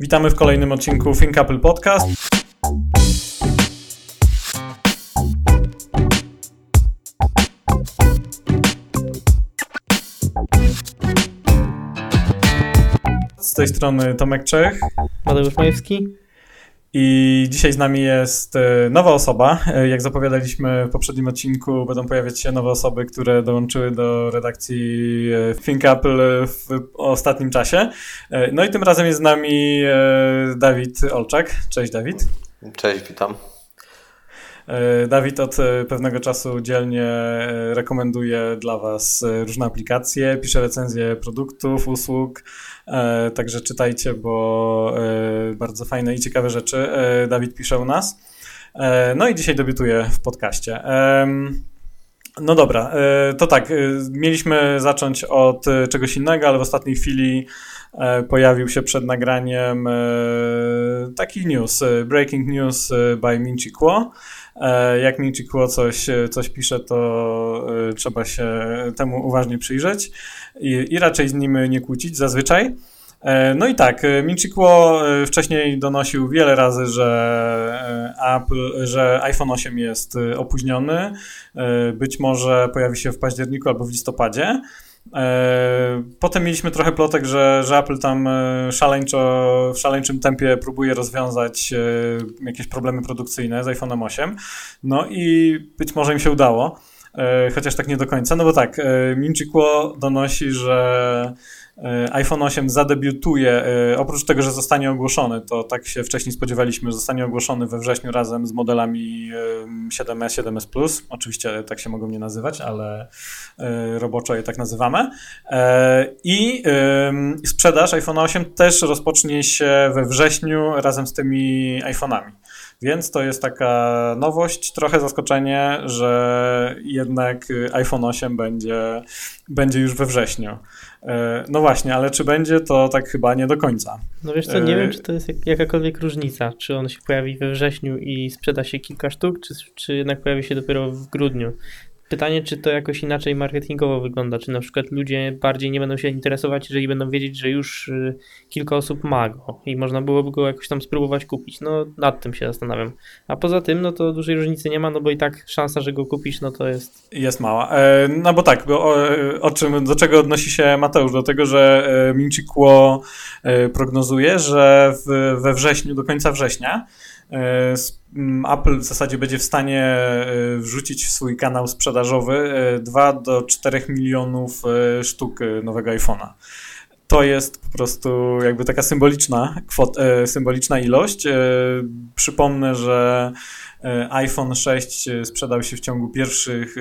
Witamy w kolejnym odcinku Think Apple Podcast. Z tej strony Tomek Czech. Mateusz Majewski. I dzisiaj z nami jest e, nowa osoba. E, jak zapowiadaliśmy w poprzednim odcinku, będą pojawiać się nowe osoby, które dołączyły do redakcji e, Think Apple w ostatnim czasie. No i tym razem jest z nami Dawid Olczak. Cześć Dawid. Cześć, witam. Dawid od pewnego czasu dzielnie rekomenduje dla Was różne aplikacje, pisze recenzje produktów, usług, E, także czytajcie, bo e, bardzo fajne i ciekawe rzeczy e, Dawid pisze u nas. No i dzisiaj debiutuje w podcaście. No dobra, to tak, mieliśmy zacząć od czegoś innego, ale w ostatniej chwili pojawił się przed nagraniem taki news, breaking news by Minchi Kuo. Jak Minchi Kuo coś, coś pisze, to trzeba się temu uważnie przyjrzeć i, i raczej z nim nie kłócić zazwyczaj. E, no i tak, e, Minchikuo e, wcześniej donosił wiele razy, że Apple, że iPhone 8 jest opóźniony. Być może pojawi się w październiku albo w listopadzie. Potem mieliśmy trochę plotek, że, że Apple tam szaleńczo, w szaleńczym tempie próbuje rozwiązać jakieś problemy produkcyjne z iPhone'em 8. No i być może im się udało, chociaż tak nie do końca. No bo tak, Minchikuo donosi, że E, iPhone 8 zadebiutuje, e, oprócz tego, że zostanie ogłoszony, to tak się wcześniej spodziewaliśmy, zostanie ogłoszony we wrześniu razem z modelami 7S, 7S Plus. Oczywiście tak się mogą nie nazywać, ale e, roboczo je tak nazywamy. I sprzedaż iPhone 8 też rozpocznie się we wrześniu razem z tymi iPhone'ami. Więc to jest taka nowość, trochę zaskoczenie, że jednak iPhone 8 będzie, będzie już we wrześniu. E, no właśnie, ale czy będzie, to tak chyba nie do końca. No wiesz co, nie wiem, e, czy to jest jakakolwiek różnica, czy on się pojawi we wrześniu i sprzeda się kilka sztuk, czy, czy jednak pojawi się dopiero w grudniu. Pytanie, czy to jakoś inaczej marketingowo wygląda, czy na przykład ludzie bardziej nie będą się interesować, jeżeli będą wiedzieć, że już y, kilka osób ma go i można byłoby go jakoś tam spróbować kupić. No nad tym się zastanawiam. A poza tym, no to dużej różnicy nie ma, no bo i tak szansa, że go kupisz, no to jest... Jest mała. E, no bo tak, bo o, o, czym, do czego odnosi się Mateusz? Do tego, że e, e, prognozuje, że w, we wrześniu, do końca września E, Apple w zasadzie będzie w stanie e, wrzucić w swój kanał sprzedażowy 2 e, do 4 milionów sztuk nowego iPhone'a. To jest po prostu jakby taka symboliczna, kwot, symboliczna ilość. Przypomnę, że iPhone 6 sprzedał się w ciągu pierwszych,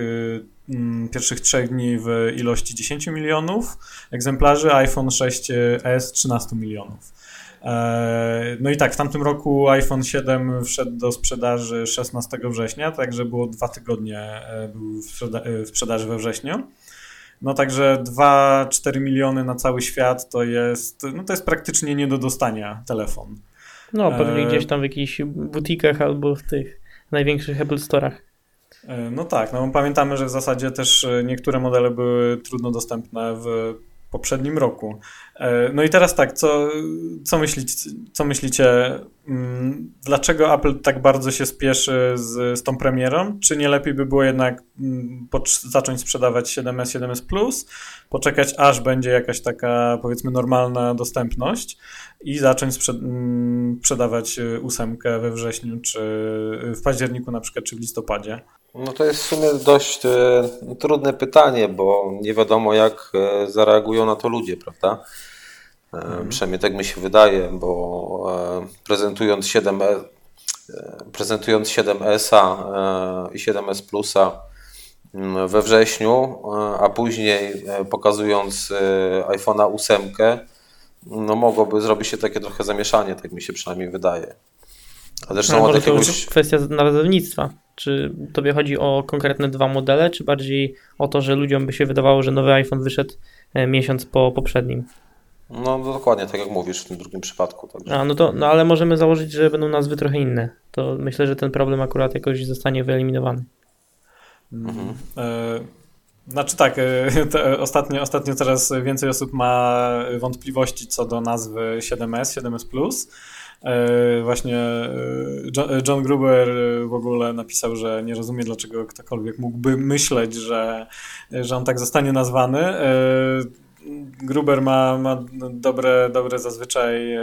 pierwszych trzech dni w ilości 10 milionów egzemplarzy, iPhone 6s 13 milionów. E, no i tak, w tamtym roku iPhone 7 wszedł do sprzedaży 16 września, także było dwa tygodnie e, był w sprzedaży we wrześniu. No także 2-4 miliony na cały świat to jest, no to jest praktycznie nie do dostania telefon. No pewnie e... gdzieś tam w jakichś butikach albo w tych największych Apple Store'ach. No tak, no pamiętamy, że w zasadzie też niektóre modele były trudno dostępne w poprzednim roku. E, no i teraz tak, co, co, myślicie, co myślicie, mm, dlaczego Apple tak bardzo się spieszy z, z tą premierą? Czy nie lepiej by było jednak mm, zacząć sprzedawać 7S, 7S Plus, poczekać aż będzie jakaś taka powiedzmy normalna dostępność i zacząć mm, sprzedawać ósemkę we wrześniu, czy w październiku na przykład, czy w listopadzie? No to jest w sumie dość e, trudne pytanie, bo nie wiadomo jak e, zareagują na to ludzie, prawda? E, mhm. Przynajmniej tak mi się wydaje, bo e, prezentując 7 e, prezentując 7S i 7S Plusa mm, we wrześniu, a później pokazując iPhone'a 8, no mogłoby zrobić się takie trochę zamieszanie, tak mi się przynajmniej wydaje. A zresztą no, może jakiegoś... to już kwestia nazewnictwa. Czy tobie chodzi o konkretne dwa modele, czy bardziej o to, że ludziom by się wydawało, że nowy iPhone wyszedł miesiąc po poprzednim? No dokładnie, tak jak mówisz w tym drugim przypadku. Także. A, no to, no ale możemy założyć, że będą nazwy trochę inne. To myślę, że ten problem akurat jakoś zostanie wyeliminowany. Mhm. E, Znaczy tak, ostatnio, ostatnio coraz więcej osób ma wątpliwości co do nazwy 7S, 7S Plus. E, właśnie e, John Gruber w ogóle napisał, że nie rozumie, dlaczego ktokolwiek mógłby myśleć, że, że on tak zostanie nazwany. E, Gruber ma, ma dobre, dobre zazwyczaj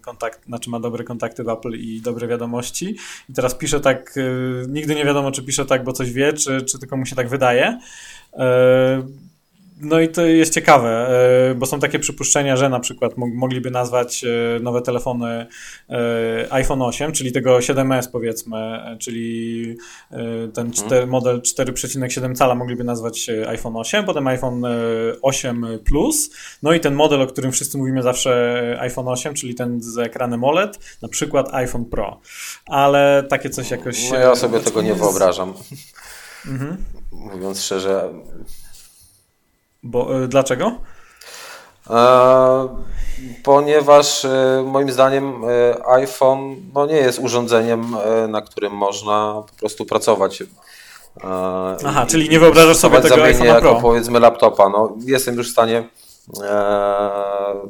kontakt, znaczy ma dobre kontakty w Apple i dobre wiadomości. I teraz pisze tak, nigdy nie wiadomo, czy pisze tak, bo coś wie, czy, czy tylko mu się tak wydaje. No i to jest ciekawe, e, bo są takie przypuszczenia, że na przykład mogliby nazwać e, nowe telefony e, iPhone 8, czyli tego 7S powiedzmy, czyli ten mhm. model 4,7 cala mogliby nazwać iPhone 8, potem iPhone 8 Plus, no i ten model, o którym wszyscy mówimy zawsze iPhone 8, czyli ten z ekranem OLED, na przykład iPhone Pro. Ale takie coś jakoś... No ja sobie tego nie wyobrażam. Mhm. Mówiąc szczerze, bo, y, dlaczego? E, ponieważ e, moim zdaniem e, iPhone no, nie jest urządzeniem, e, na którym można po prostu pracować. E, Aha, czyli nie wyobrażasz sobie tego iPhone'a jako Pro. powiedzmy laptopa. No, jestem już w stanie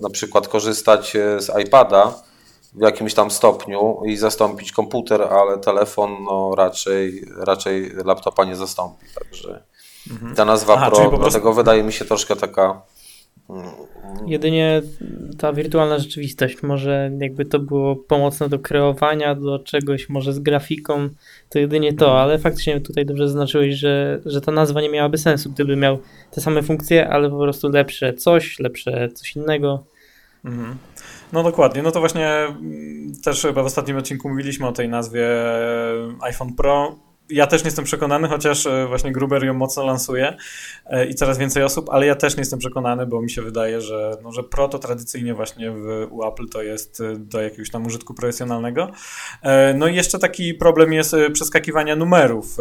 na przykład korzystać z iPada w jakimś tam stopniu i zastąpić komputer, ale telefon no, raczej, raczej laptopa nie zastąpi. Także Mhm. Ta nazwa Aha, Pro, prostu... dlatego wydaje mi się troszkę taka. Mm, Jedynie ta wirtualna rzeczywistość, może jakby to było pomocne do kreowania, do czegoś, może z grafiką, to jedynie to, mhm. ale faktycznie tutaj dobrze zaznaczyłeś, że, że ta nazwa nie miałaby sensu, gdyby miał te same funkcje, ale po prostu lepsze coś, lepsze coś innego. Mhm. No dokładnie, no to właśnie mm, też chyba w ostatnim odcinku mówiliśmy o tej nazwie iPhone Pro ja też nie jestem przekonany, chociaż e, właśnie Gruber ją mocno lansuje e, i coraz więcej osób, ale ja też nie jestem przekonany, bo mi się wydaje, że, no, że Pro to tradycyjnie właśnie w, u Apple to jest e, do jakiegoś tam użytku profesjonalnego. No i jeszcze taki problem jest przeskakiwania numerów.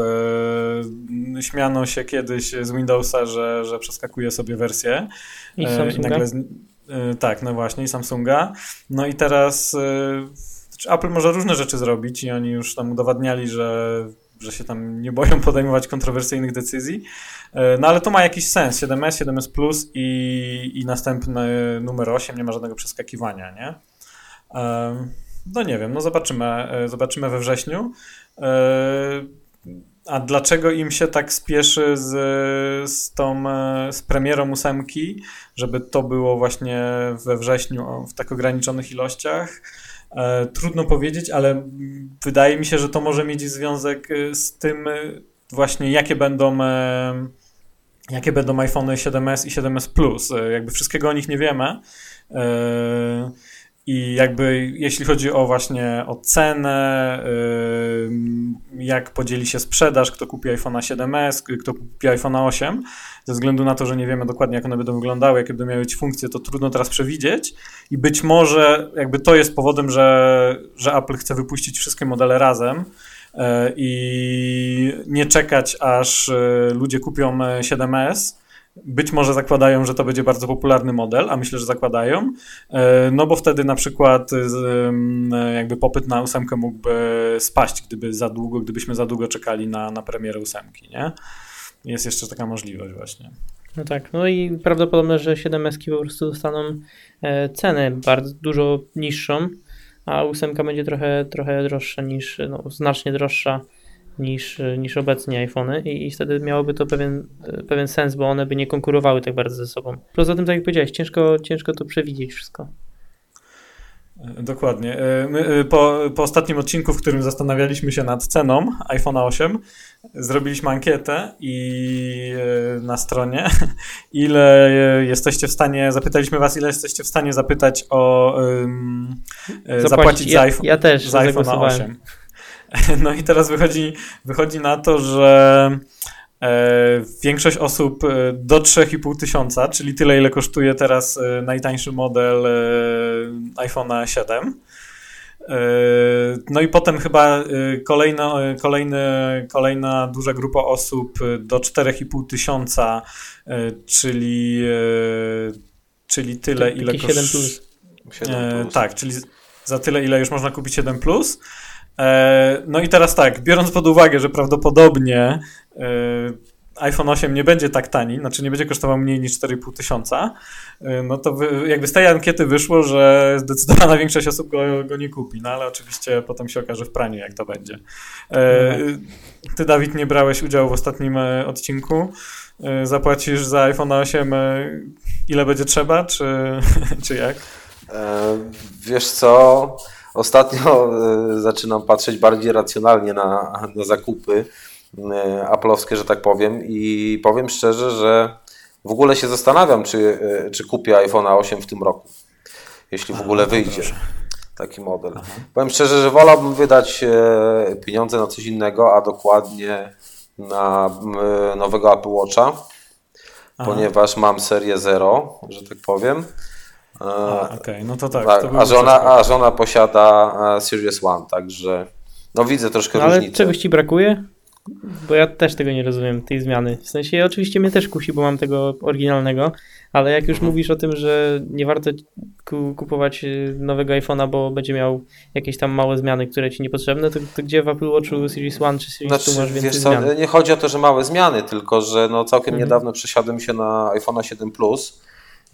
Śmiano się kiedyś z Windowsa, że, że przeskakuje sobie wersję. I, I nagle, tak, no właśnie, i Samsunga. No i teraz Apple może różne rzeczy zrobić i oni już tam udowadniali, że że się tam nie boją podejmować kontrowersyjnych decyzji. E, no ale to ma jakiś sens. 7S, 7S Plus i, i następny numer 8 nie ma żadnego przeskakiwania, nie? E, no nie wiem, no zobaczymy, e, zobaczymy we wrześniu. A dlaczego im się tak spieszy z, z tą z premierą ósemki, żeby to było właśnie we wrześniu w tak ograniczonych ilościach? E, trudno powiedzieć, ale wydaje mi się, że to może mieć związek e, z tym e, właśnie, jakie będą jakie będą iPhone 7s i 7s Plus. Jakby wszystkiego o nich nie wiemy. I jakby jeśli chodzi o właśnie o cenę, jak podzieli się sprzedaż, kto kupi iPhone 7s, kto kupi iPhone 8, ze względu na to, że nie wiemy dokładnie, jak one będą wyglądały, jakie będą miały być funkcje, to trudno teraz przewidzieć. I być może jakby to jest powodem, że, że Apple chce wypuścić wszystkie modele razem e, i nie czekać, aż e, ludzie kupią 7S być może zakładają, że to będzie bardzo popularny model, a myślę, że zakładają, e, no bo wtedy na przykład jakby popyt na ósemkę mógłby spaść, gdyby za długo, gdybyśmy za długo czekali na, na premierę ósemki, nie? Jest jeszcze taka możliwość właśnie. No tak, no i prawdopodobne, że 7S po prostu dostaną e, cenę bardzo dużo niższą, a ósemka będzie trochę, trochę droższa niż, no znacznie droższa niż, niż obecnie iPhony i, i wtedy miałoby to pewien, pewien sens, bo one by nie konkurowały tak bardzo ze sobą. Poza tym, tak jak powiedziałeś, ciężko, ciężko to przewidzieć wszystko. Dokładnie. E, my e, po, po ostatnim odcinku, w którym zastanawialiśmy się nad ceną iPhone 8, zrobiliśmy ankietę i e, na stronie, ile jesteście w stanie, zapytaliśmy was, ile jesteście w stanie zapytać o um, zapłacić, zapłacić za, iPhone, ja też za iPhone 8. No i teraz wychodzi, wychodzi na to, że e, większość osób e, do 3,5 tysiąca, czyli tyle, ile kosztuje teraz e, najtańszy model iPhone'a 7. No i potem chyba kolejna, kolejny, kolejna duża grupa osób do 4,5 tysiąca, czyli, czyli tyle, ile kosztuje. 7 plus. 7 plus. Tak, czyli za tyle, ile już można kupić 7 plus. E, no i teraz tak, biorąc pod uwagę, że prawdopodobnie e, iPhone 8 nie będzie tak tani, znaczy nie będzie kosztował mniej niż 4,5 tysiąca, y, no to jakby z tej ankiety wyszło, że zdecydowana większość osób go, go nie kupi, no ale oczywiście potem się okaże w praniu, jak to będzie. Mhm. Ty, Dawid, nie brałeś udziału w ostatnim e, odcinku. E, zapłacisz za iPhone 8 e, ile będzie trzeba, czy, czy jak? Wiesz co, ostatnio zaczynam patrzeć bardziej racjonalnie na, na zakupy aplowskie, że tak powiem i powiem szczerze, że w ogóle się zastanawiam, czy, czy kupię iPhone 8 w tym roku, jeśli w ogóle no wyjdzie. Taki model. Aha. Powiem szczerze, że wolałbym wydać e, pieniądze na coś innego, a dokładnie na nowego Apple Watcha, Aha. ponieważ mam serię 0, że tak powiem. Okej, okay. no to tak. tak to a, żona, a żona posiada e, Series One, także no widzę troszkę no, ale różnicy. czegoś ci brakuje? Bo ja też tego nie rozumiem, tej zmiany. W sensie oczywiście mnie też kusi, bo mam tego oryginalnego, ale jak już mhm. mówisz o tym, że nie warto kupować y, nowego iPhone'a, bo będzie miał jakieś tam małe zmiany, które ci niepotrzebne, to, to gdzie w Apple Watchu Series One czy Series znaczy, 2 masz więcej co, zmian? Nie chodzi o to, że małe zmiany, tylko że no całkiem mhm. niedawno przesiadłem się na iPhone'a 7 Plus,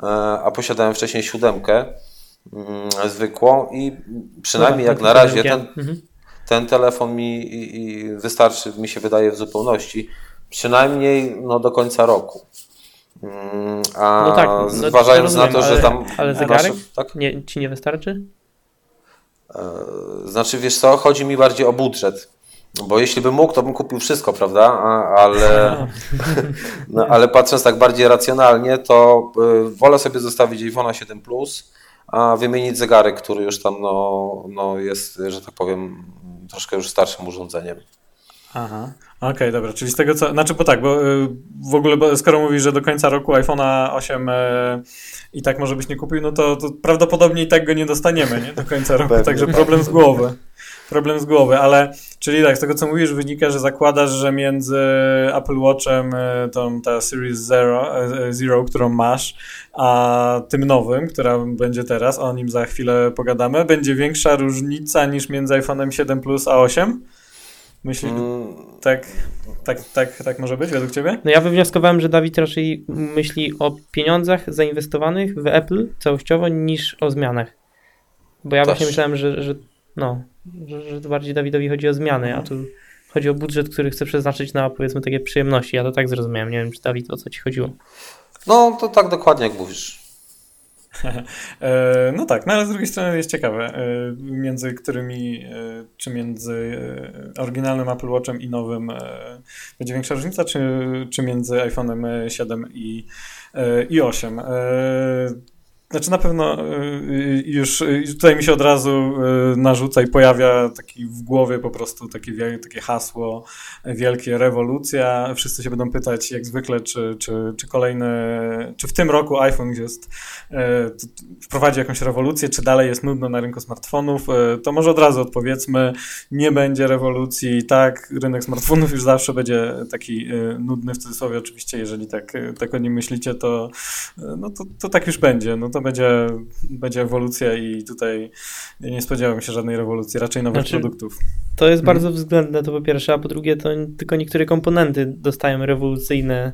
e, a posiadałem wcześniej siódemkę mm, zwykłą i przynajmniej no, jak na razie ten, mhm. Ten telefon mi wystarczy, mi się wydaje w zupełności, przynajmniej no, do końca roku. Mm, a no tak, no, zważając rozumiem, na to, ale, że tam. Ale zegarek tak? nie, ci nie wystarczy? E, znaczy, wiesz co, chodzi mi bardziej o budżet. Bo jeśli bym mógł, to bym kupił wszystko, prawda? Ale, no, ale patrząc tak bardziej racjonalnie, to e, wolę sobie zostawić iPhone'a 7 Plus, a wymienić zegarek, który już tam no, no jest, że tak powiem, troszkę już starszym urządzeniem. Aha. Okej, okay, dobra, czyli z tego co. Znaczy, bo tak, bo y, w ogóle, bo skoro mówisz, że do końca roku iPhone'a 8 y, i tak może byś nie kupił, no to, to prawdopodobnie i tak go nie dostaniemy, nie? Do końca roku. Także problem z głowy. Problem z głowy, ale czyli tak, z tego co mówisz, wynika, że zakładasz, że między Apple Watchem, y, tą ta Series Zero, Zero, którą masz, a tym nowym, która będzie teraz, o nim za chwilę pogadamy, będzie większa różnica niż między iPhone'em 7 Plus a 8? Myśli, mm. tak, tak, tak, tak może być według Ciebie? No ja wywnioskowałem, że Dawid raczej myśli o pieniądzach zainwestowanych w Apple całościowo niż o zmianach. Bo ja Też. właśnie myślałem, że, że no, że, że bardziej Dawidowi chodzi o zmiany, a tu chodzi o budżet, który chce przeznaczyć na powiedzmy takie przyjemności. Ja to tak zrozumiałem. Nie wiem, czy Dawid o co Ci chodziło. No, to tak dokładnie jak mówisz. E, no tak, no ale z drugiej strony jest ciekawe, e, między którymi, e, czy między oryginalnym Apple Watchem i nowym będzie większa różnica, czy, czy między iPhone'em 7 i, i 8. Znaczy na pewno y, y, już y, tutaj mi się od razu narzuca i pojawia taki w głowie po prostu takie, takie hasło wielkie rewolucja. Wszyscy się będą pytać jak zwykle, czy, czy, czy kolejny, czy w tym roku iPhone jest, wprowadzi jakąś rewolucję, czy dalej jest nudno na rynku smartfonów. To może od razu odpowiedzmy, nie będzie rewolucji. Tak, rynek smartfonów już zawsze będzie taki nudny w cudzysłowie oczywiście, jeżeli tak, tak o nim myślicie, to, no to, to tak już będzie. No to będzie, będzie ewolucja i tutaj nie spodziewam się żadnej rewolucji, raczej nowych znaczy, produktów. To jest bardzo mhm. względne, to po pierwsze, a po drugie to tylko niektóre komponenty dostają rewolucyjne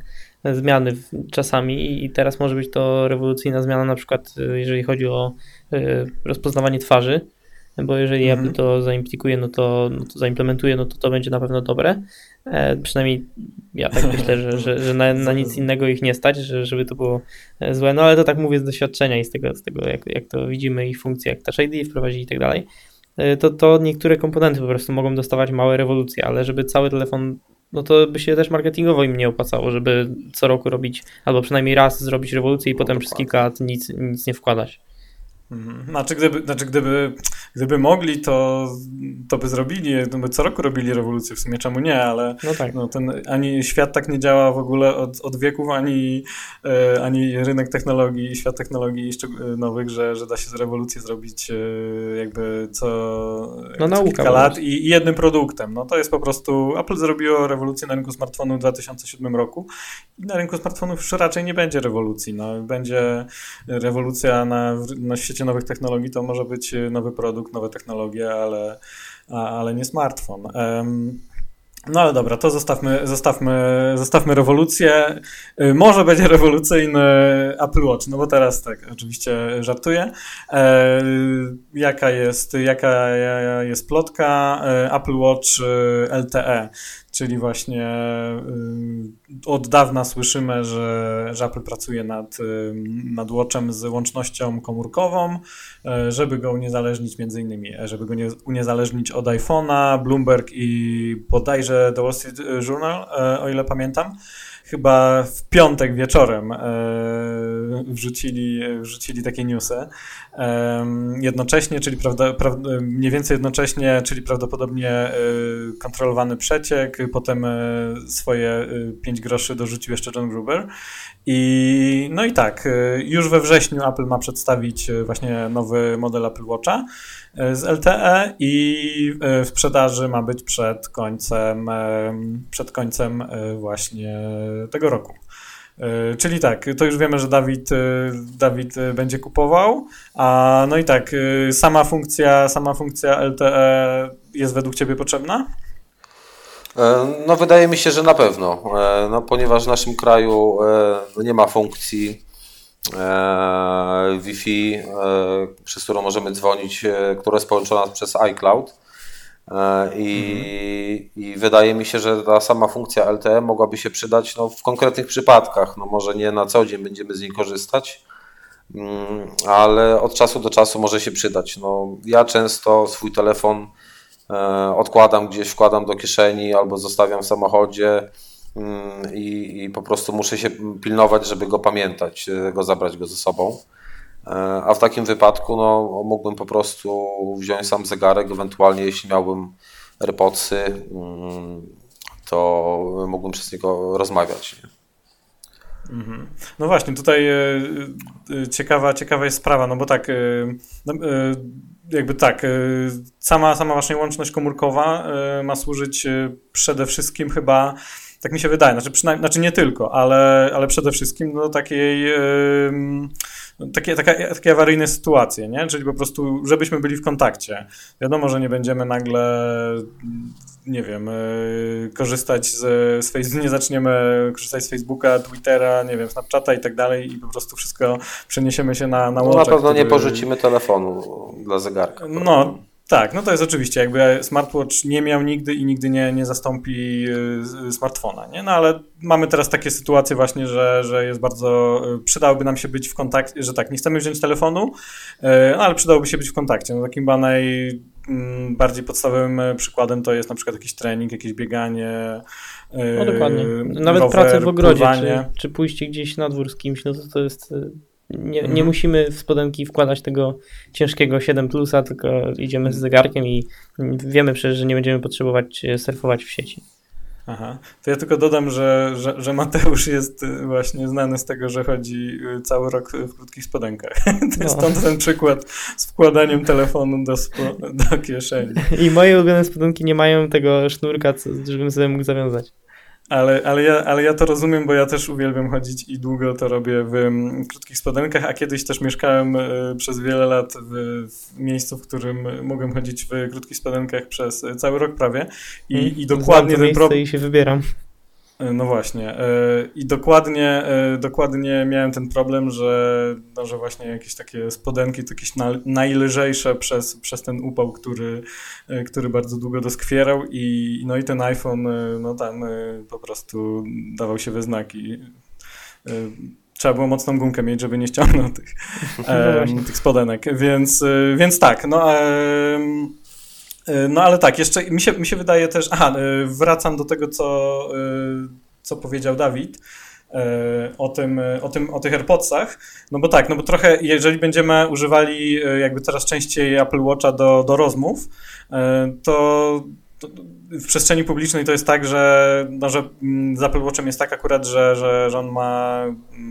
zmiany czasami i teraz może być to rewolucyjna zmiana na przykład jeżeli chodzi o e, rozpoznawanie twarzy, bo jeżeli -hmm. Apple to zaimplikuje, no to, no to zaimplementuje, no to to będzie na pewno dobre. E, przynajmniej ja tak myślę, że, że, że na, na, nic innego ich nie stać, że, żeby to było e, złe, no ale to tak mówię z doświadczenia i z tego, z tego jak, jak to widzimy ich funkcje, jak Touch ID wprowadzić i tak dalej, e, to, to niektóre komponenty po prostu mogą dostawać małe rewolucje, ale żeby cały telefon no to by się też marketingowo im nie opłacało, żeby co roku robić, albo przynajmniej raz zrobić rewolucję i no, potem przez kilka lat nic, nic nie wkładać. Mhm. Znaczy, gdyby, znaczy gdyby, gdyby mogli, to, to by zrobili, no by co roku robili rewolucję, w sumie czemu nie, ale no tak. no ten, ani świat tak nie działa w ogóle od, od wieków, ani, e, ani rynek technologii, świat technologii nowych, że, że da się rewolucję zrobić e, jakby co, no, co kilka lat i, i, jednym produktem. No to jest po prostu, Apple zrobiło rewolucję na rynku smartfonów w 2007 roku i na rynku smartfonów już raczej nie będzie rewolucji, no będzie rewolucja na, na świecie nowych technologii to może być nowy produkt, nowe technologie, ale, ale nie smartfon. No ale dobra, to zostawmy, zostawmy, zostawmy rewolucję. Y, może będzie rewolucyjny Apple Watch, no bo teraz tak, oczywiście żartuję. E, jaka jest, jaka jest plotka? E, Apple Watch e, LTE czyli właśnie y, od dawna słyszymy, że, że Apple pracuje nad, y, nad Watchem z łącznością komórkową, y, żeby go uniezależnić między innymi, żeby go nie, uniezależnić od iPhone'a, Bloomberg i bodajże The Wall Street Journal, o ile pamiętam chyba w piątek wieczorem e, wrzucili, wrzucili takie newsy. Jednocześnie, czyli prawda, prawda, mniej więcej jednocześnie, czyli prawdopodobnie e, kontrolowany przeciek, potem e, swoje 5 groszy dorzucił jeszcze John Gruber. I no i tak, już we wrześniu Apple ma przedstawić właśnie nowy model Apple Watcha z LTE i w sprzedaży ma być przed końcem, przed końcem właśnie tego roku. E, czyli tak, to już wiemy, że Dawid, e, Dawid e, będzie kupował, a no i tak, sama funkcja, sama funkcja LTE jest według Ciebie potrzebna? No wydaje mi się, że na pewno, no, ponieważ w naszym kraju nie ma funkcji Wi-Fi, przez którą możemy dzwonić, która jest połączona przez iCloud. I, mhm. I, wydaje mi się, że ta sama funkcja LTE mogłaby się przydać no, w konkretnych przypadkach. No, może nie na co dzień będziemy z niej korzystać, mm, ale od czasu do czasu może się przydać. No, ja często swój telefon odkładam gdzieś, wkładam do kieszeni albo zostawiam w samochodzie i, i po prostu muszę się pilnować, żeby go pamiętać, go zabrać go ze sobą. E, a w takim wypadku no, mógłbym po prostu wziąć sam zegarek, ewentualnie jeśli miałbym AirPodsy, mm, to mógłbym przez niego rozmawiać. Mhm. No właśnie, tutaj e, e, ciekawa, ciekawa jest sprawa, no bo tak, no, jakby tak, sama, sama właśnie łączność komórkowa ma służyć przede wszystkim chyba tak mi się wydaje, znaczy, przynajmniej, znaczy nie tylko, ale, ale przede wszystkim do takiej, yy, takie, taka, takie awaryjne sytuacje, nie? Czyli po prostu, żebyśmy byli w kontakcie. Wiadomo, że nie będziemy nagle, nie wiem, yy, korzystać z, z Facebooka, nie zaczniemy korzystać z Facebooka, Twittera, nie wiem, Snapchata i tak dalej i po prostu wszystko przeniesiemy się na, na łączach, no, Na pewno który... nie porzucimy telefonu dla zegarka. No, tak, no to jest oczywiście, jakby smartwatch nie miał nigdy i nigdy nie, nie zastąpi y, smartfona, nie? No ale mamy teraz takie sytuacje właśnie, że, że jest bardzo, y, przydałoby nam się być w kontakcie, że tak, nie chcemy wziąć telefonu, y, no ale przydałoby się być w kontakcie. No takim chyba najbardziej mm, podstawowym przykładem to jest na przykład jakiś trening, jakieś bieganie, no dokładnie. Nawet rower, praca w ogrodzie, czy, czy pójście gdzieś na dwór z kimś, no to to jest nie, nie mhm. musimy w spodenki wkładać tego ciężkiego 7 plusa, tylko idziemy z zegarkiem i wiemy przecież, że nie będziemy potrzebować e, surfować w sieci. Aha, to ja tylko dodam, że, że, że, Mateusz jest e, właśnie znany z tego, że chodzi e, cały rok w krótkich spodenkach. To no. Stąd ten przykład z wkładaniem telefonu do, do kieszeni. I moje ulubione spodenki nie mają tego sznurka, żebym sobie mógł zawiązać. Ale, ale, ja, ale ja to rozumiem, bo ja też uwielbiam chodzić i długo to robię w mm, krótkich spodenkach, a kiedyś też mieszkałem y, przez wiele lat w, w, miejscu, w którym mogłem chodzić w krótkich spodenkach przez cały rok prawie. I, hmm, i dokładnie ten problem. i się wybieram. E, no właśnie. E, I dokładnie, e, dokładnie miałem ten problem, że, no, że właśnie jakieś takie spodenki, to jakieś najlżejsze przez, przez ten upał, który, który bardzo długo doskwierał i no i ten iPhone, no tam po prostu dawał się we znaki. Trzeba było mocną gumkę mieć, żeby nie ściągnął tych, no tych spodenek, więc, więc tak, no E, no ale tak, jeszcze mi się, mi się wydaje też, aha, e, wracam do tego, co, e, co powiedział Dawid o tym, o tym, o tych AirPodsach, no bo tak, no bo trochę, jeżeli będziemy używali jakby coraz częściej Apple Watcha do, do rozmów, to, w przestrzeni publicznej to jest tak, że, no, że z Apple Watchem jest tak akurat, że, że, że on ma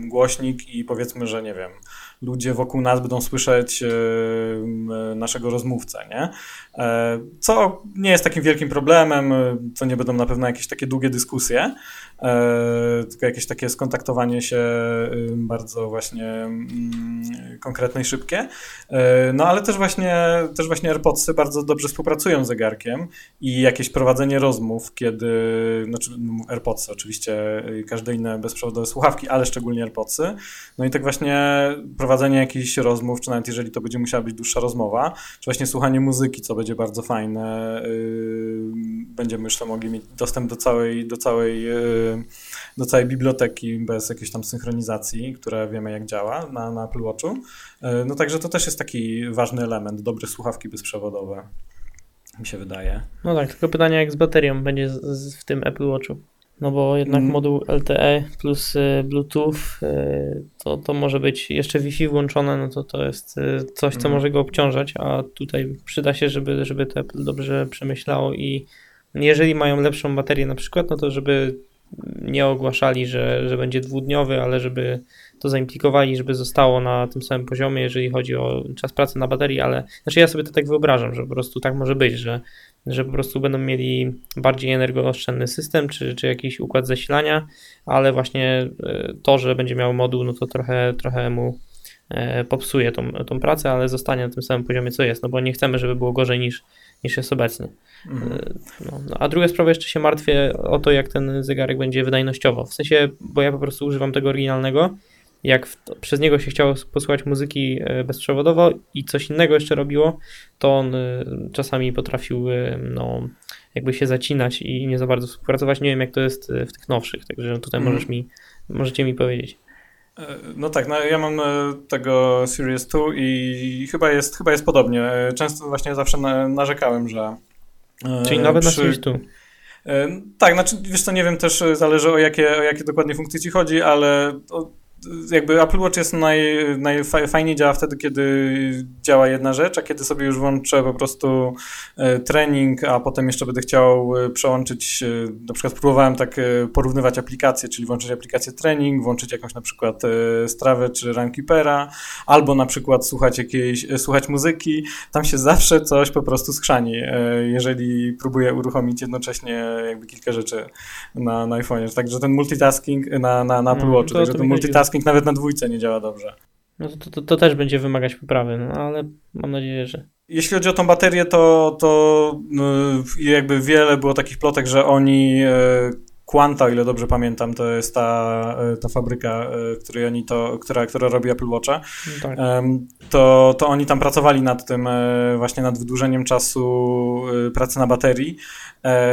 głośnik i powiedzmy, że nie wiem, ludzie wokół nas będą słyszeć naszego rozmówcę, nie? Co nie jest takim wielkim problemem, to nie będą na pewno jakieś takie długie dyskusje, tylko jakieś takie skontaktowanie się bardzo właśnie konkretne i szybkie. No ale też właśnie, też właśnie AirPodsy bardzo dobrze współpracują z zegarkiem i jakieś prowadzenie rozmów, kiedy, znaczy AirPodsy oczywiście, każde inne bezprzewodowe słuchawki, ale szczególnie AirPodsy. No i tak właśnie prowadzenie jakichś rozmów, czy nawet jeżeli to będzie musiała być dłuższa rozmowa, czy właśnie słuchanie muzyki, co będzie bardzo fajne. Yy, będziemy już mogli mieć dostęp do całej, do całej, yy, do całej biblioteki bez jakiejś tam synchronizacji, która wiemy jak działa na, na Apple Watchu. Yy, no także to też jest taki ważny element, dobre słuchawki bezprzewodowe mi się wydaje. No tak, tylko pytanie jak z baterią będzie z, z, w tym Apple Watchu. No bo jednak mm. moduł LTE plus y, Bluetooth y, to, to może być jeszcze Wi-Fi włączone, no to to jest y, coś, co mm. może go obciążać, a tutaj przyda się, żeby, żeby to Apple dobrze przemyślało i jeżeli mają lepszą baterię na przykład, no to żeby nie ogłaszali, że, że będzie dwudniowy, ale żeby to zaimplikowali, żeby zostało na tym samym poziomie, jeżeli chodzi o czas pracy na baterii, ale znaczy ja sobie to tak wyobrażam, że po prostu tak może być, że, że po prostu będą mieli bardziej energooszczędny system, czy, czy jakiś układ zasilania, ale właśnie e, to, że będzie miał moduł, no to trochę, trochę mu e, popsuje tą, tą pracę, ale zostanie na tym samym poziomie, co jest, no bo nie chcemy, żeby było gorzej niż, niż jest obecnie. Mhm. No, no, a druga sprawa, jeszcze się martwię o to, jak ten zegarek będzie wydajnościowo. W sensie, bo ja po prostu używam tego oryginalnego jak w, przez niego się chciało posłuchać muzyki e, bezprzewodowo i coś innego jeszcze robiło, to on e, czasami potrafił e, no, jakby się zacinać i nie za bardzo współpracować. Nie wiem, jak to jest w tych nowszych, także tutaj mm. możesz mi, możecie mi powiedzieć. No tak, no ja mam tego Series 2 i chyba jest, chyba jest podobnie. Często właśnie zawsze narzekałem, że. Czyli nawet przy... na Series 2. Tak, znaczy wiesz co, nie wiem też, zależy o jakie, o jakie dokładnie funkcje ci chodzi, ale jakby Apple Watch jest naj, najfajniej działa wtedy, kiedy działa jedna rzecz, a kiedy sobie już włączę po prostu e, trening, a potem jeszcze będę chciał e, przełączyć, e, na przykład próbowałem tak porównywać aplikacje, czyli włączyć aplikację trening, włączyć jakąś na przykład strawę czy Runkeepera, albo na przykład słuchać jakiejś, słuchać muzyki, tam się zawsze coś po prostu skrzani, jeżeli próbuję uruchomić jednocześnie jakby kilka rzeczy na, na iPhone'ie, także ten multitasking na, na, na Apple no, Watchu, także ten multitasking multitasking nawet na dwójce nie działa dobrze. No to, to, to też będzie wymagać poprawy, no ale mam nadzieję, że. Jeśli chodzi o tą baterię, to, to no, jakby wiele było takich plotek, że oni e, Quanta, o ile dobrze pamiętam, to jest ta, e, ta fabryka, e, której oni to, która, która robi Apple Watcha, tak. to, to oni tam pracowali nad tym, właśnie nad wydłużeniem czasu pracy na baterii.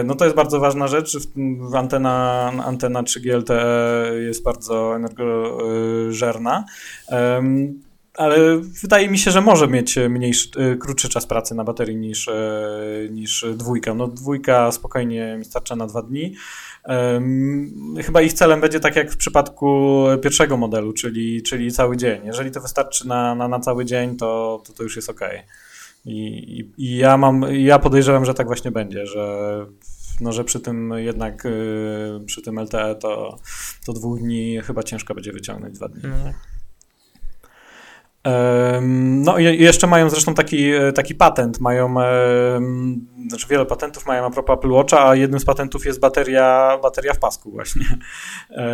No to jest bardzo ważna rzecz. Antena, antena 3G LTE jest bardzo energożerna ale wydaje mi się, że może mieć mniejszy, krótszy czas pracy na baterii niż, niż dwójka. No dwójka spokojnie mi starcza na dwa dni. Chyba ich celem będzie tak jak w przypadku pierwszego modelu, czyli, czyli cały dzień. Jeżeli to wystarczy na, na, na cały dzień, to, to, to już jest ok. I, i, ja mam, ja podejrzewam, że tak właśnie będzie, że, no, że przy tym jednak przy tym LTE to, to dwóch dni chyba ciężko będzie wyciągnąć dwa dni. No. No i jeszcze mają zresztą taki, e, taki patent, mają, znaczy wiele patentów mają a propos Apple Watcha, a jednym z patentów jest bateria, bateria w pasku właśnie, e,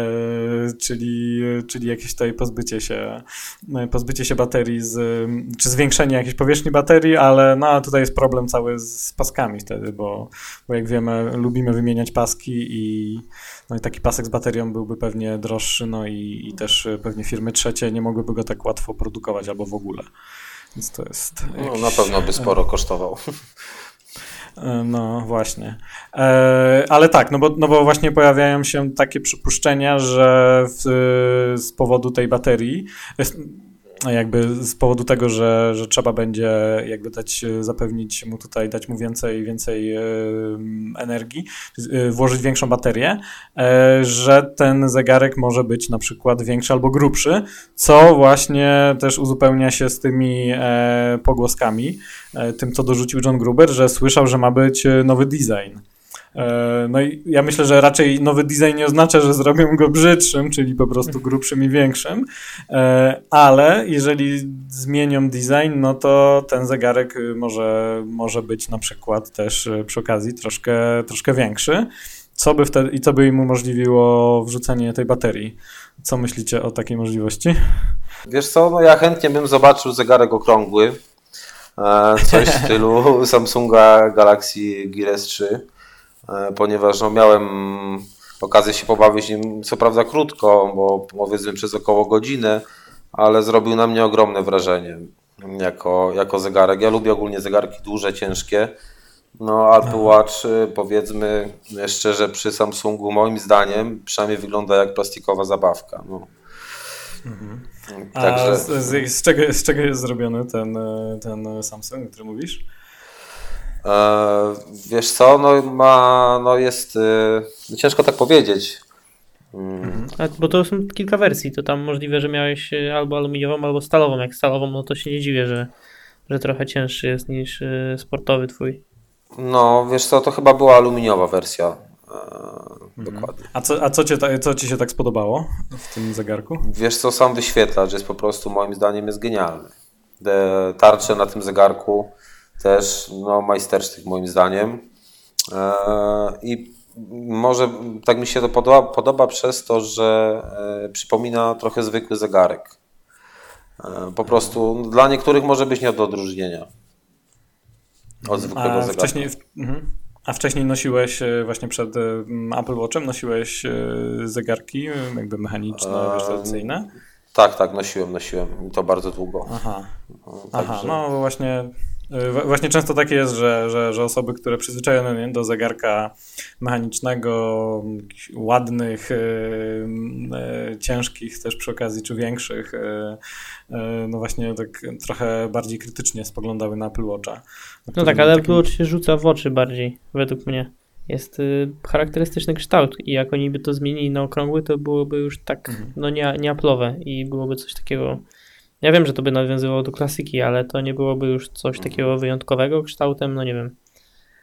czyli, czyli jakieś tutaj pozbycie się, e, pozbycie się baterii, z, czy zwiększenie jakiejś powierzchni baterii, ale no, tutaj jest problem cały z paskami wtedy, bo, bo jak wiemy lubimy wymieniać paski i no i taki pasek z baterią byłby pewnie droższy, no i, i też pewnie firmy trzecie nie mogłyby go tak łatwo produkować albo w ogóle. Więc to jest. No, na pewno by sporo kosztował. E, no właśnie. E, ale tak, no bo, no bo właśnie pojawiają się takie przypuszczenia, że w, z powodu tej baterii jakby z powodu tego, że, że trzeba będzie jakby dać, zapewnić mu tutaj, dać mu więcej, więcej energii, y, włożyć większą baterię, e, że ten zegarek może być na przykład większy albo grubszy, co właśnie też uzupełnia się z tymi e, pogłoskami, e, tym co dorzucił John Gruber, że słyszał, że ma być nowy design. E, no i ja myślę, że raczej nowy design nie oznacza, że zrobią go brzydszym, czyli po prostu grubszym i większym, e, ale jeżeli zmienią design, no to ten zegarek może, może być na przykład też przy okazji troszkę, troszkę większy. Co by wtedy, I co by im umożliwiło wrzucenie tej baterii? Co myślicie o takiej możliwości? Wiesz co, no ja chętnie bym zobaczył zegarek okrągły. E, coś w stylu Samsunga Galaxy Gear S3, e, ponieważ no miałem okazję się pobawić nim, co prawda krótko, bo powiedzmy przez około godzinę, ale zrobił na mnie ogromne wrażenie jako, jako zegarek. Ja lubię ogólnie zegarki duże, ciężkie. No, Apple Watch, powiedzmy szczerze, przy Samsungu, moim zdaniem, przynajmniej wygląda jak plastikowa zabawka. No. Mhm. Także... A z, z, z, czego, z czego jest zrobiony ten, y, ten Samsung, o którym mówisz? E, wiesz co, no, ma, no jest, e, ciężko tak powiedzieć. Mhm. A, bo to są kilka wersji, to tam możliwe, że miałeś y, albo aluminiową, albo stalową. Jak stalową, no to się nie dziwię, że, że trochę cięższy jest niż sportowy twój. No, wiesz co, to chyba była aluminiowa wersja. E, mhm. Dokładnie. A, co, a co, cię, co ci się tak spodobało w tym zegarku? Wiesz co, sam wyświetlacz jest po prostu moim zdaniem jest genialny. Te tarcze na tym zegarku też no, majstersztyk moim zdaniem. E, I może tak mi się to podoba, podoba przez to, że e, przypomina trochę zwykły zegarek. Po prostu dla niektórych może być nie do odróżnienia od zwykłego a zegarka. Wcześniej, mhm. a wcześniej nosiłeś e, właśnie przed e, Apple Watchem, nosiłeś e, zegarki jakby mechaniczne, eee, tradycyjne? Tak, tak, nosiłem, nosiłem i to bardzo długo. Aha, no, Aha no właśnie Właśnie często tak jest, że, że, że osoby, które przyzwyczajone do zegarka mechanicznego, ładnych, yy, ciężkich też przy okazji, czy większych, yy, no właśnie tak trochę bardziej krytycznie spoglądały na Apple Watcha. No tak, ale takim... Apple Watch się rzuca w oczy bardziej, według mnie. Jest y, charakterystyczny kształt i jak oni by to zmienili na okrągły, to byłoby już tak, mhm. no nie, nie Apple'owe i byłoby coś takiego ja wiem, że to by nawiązywało do klasyki, ale to nie byłoby już coś mhm. takiego wyjątkowego kształtem, no nie wiem.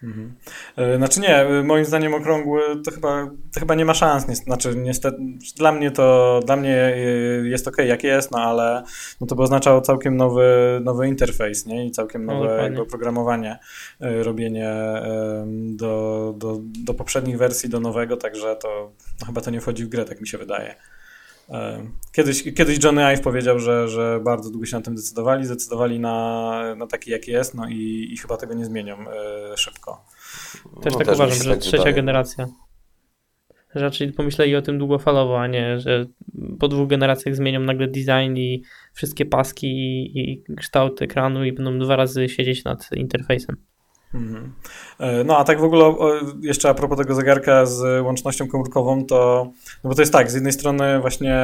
Mhm. E, znaczy nie, e, moim zdaniem okrągły to chyba, to chyba nie ma szans. Znaczy niestety, dla mnie to, dla mnie e, jest ok jak jest, no ale no to by oznaczało całkiem nowy, nowy interfejs, nie? I całkiem no, nowe no, oprogramowanie, robienie do, do, do poprzednich wersji, do nowego, także to no, chyba to nie wchodzi w grę, tak mi się wydaje. Kiedyś, kiedyś Johnny Ive powiedział, że, że bardzo długo się na tym decydowali, zdecydowali na, na taki jaki jest, no i, i chyba tego nie zmienią e, szybko. Też no, tak też uważam, że tak trzecia wydaje. generacja. Raczej pomyśleli o tym długofalowo, a nie, że po dwóch generacjach zmienią nagle design i wszystkie paski i, i kształt ekranu i będą dwa razy siedzieć nad interfejsem. Mhm. E, no a tak w ogóle jeszcze a propos tego zegarka z łącznością komórkową, to no bo to jest tak, z jednej strony właśnie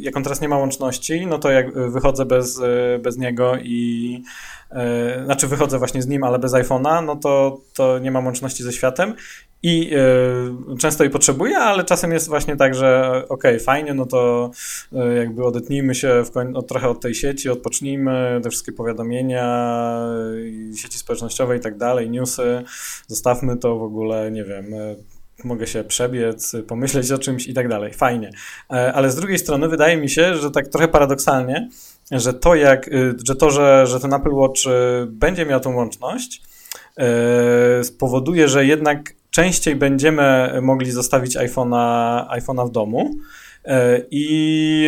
jak on teraz nie ma łączności, no to jak wychodzę bez, bez niego i e, znaczy wychodzę właśnie z nim, ale bez iPhone'a, no to, to nie mam łączności ze światem i y, często jej potrzebuję, ale czasem jest właśnie tak, że okej, okay, fajnie, no to y, jakby odetnijmy się koń- od, trochę od tej sieci, odpocznijmy, te wszystkie powiadomienia, sieci społecznościowe i tak dalej, newsy, zostawmy to w ogóle, nie wiem, mogę się przebiec, pomyśleć o czymś i tak dalej, fajnie. Ale z drugiej strony wydaje mi się, że tak trochę paradoksalnie, że to jak, że to, że, że ten Apple Watch będzie miał tą łączność, spowoduje, że jednak częściej będziemy mogli zostawić iPhone'a iPhone'a w domu e, i,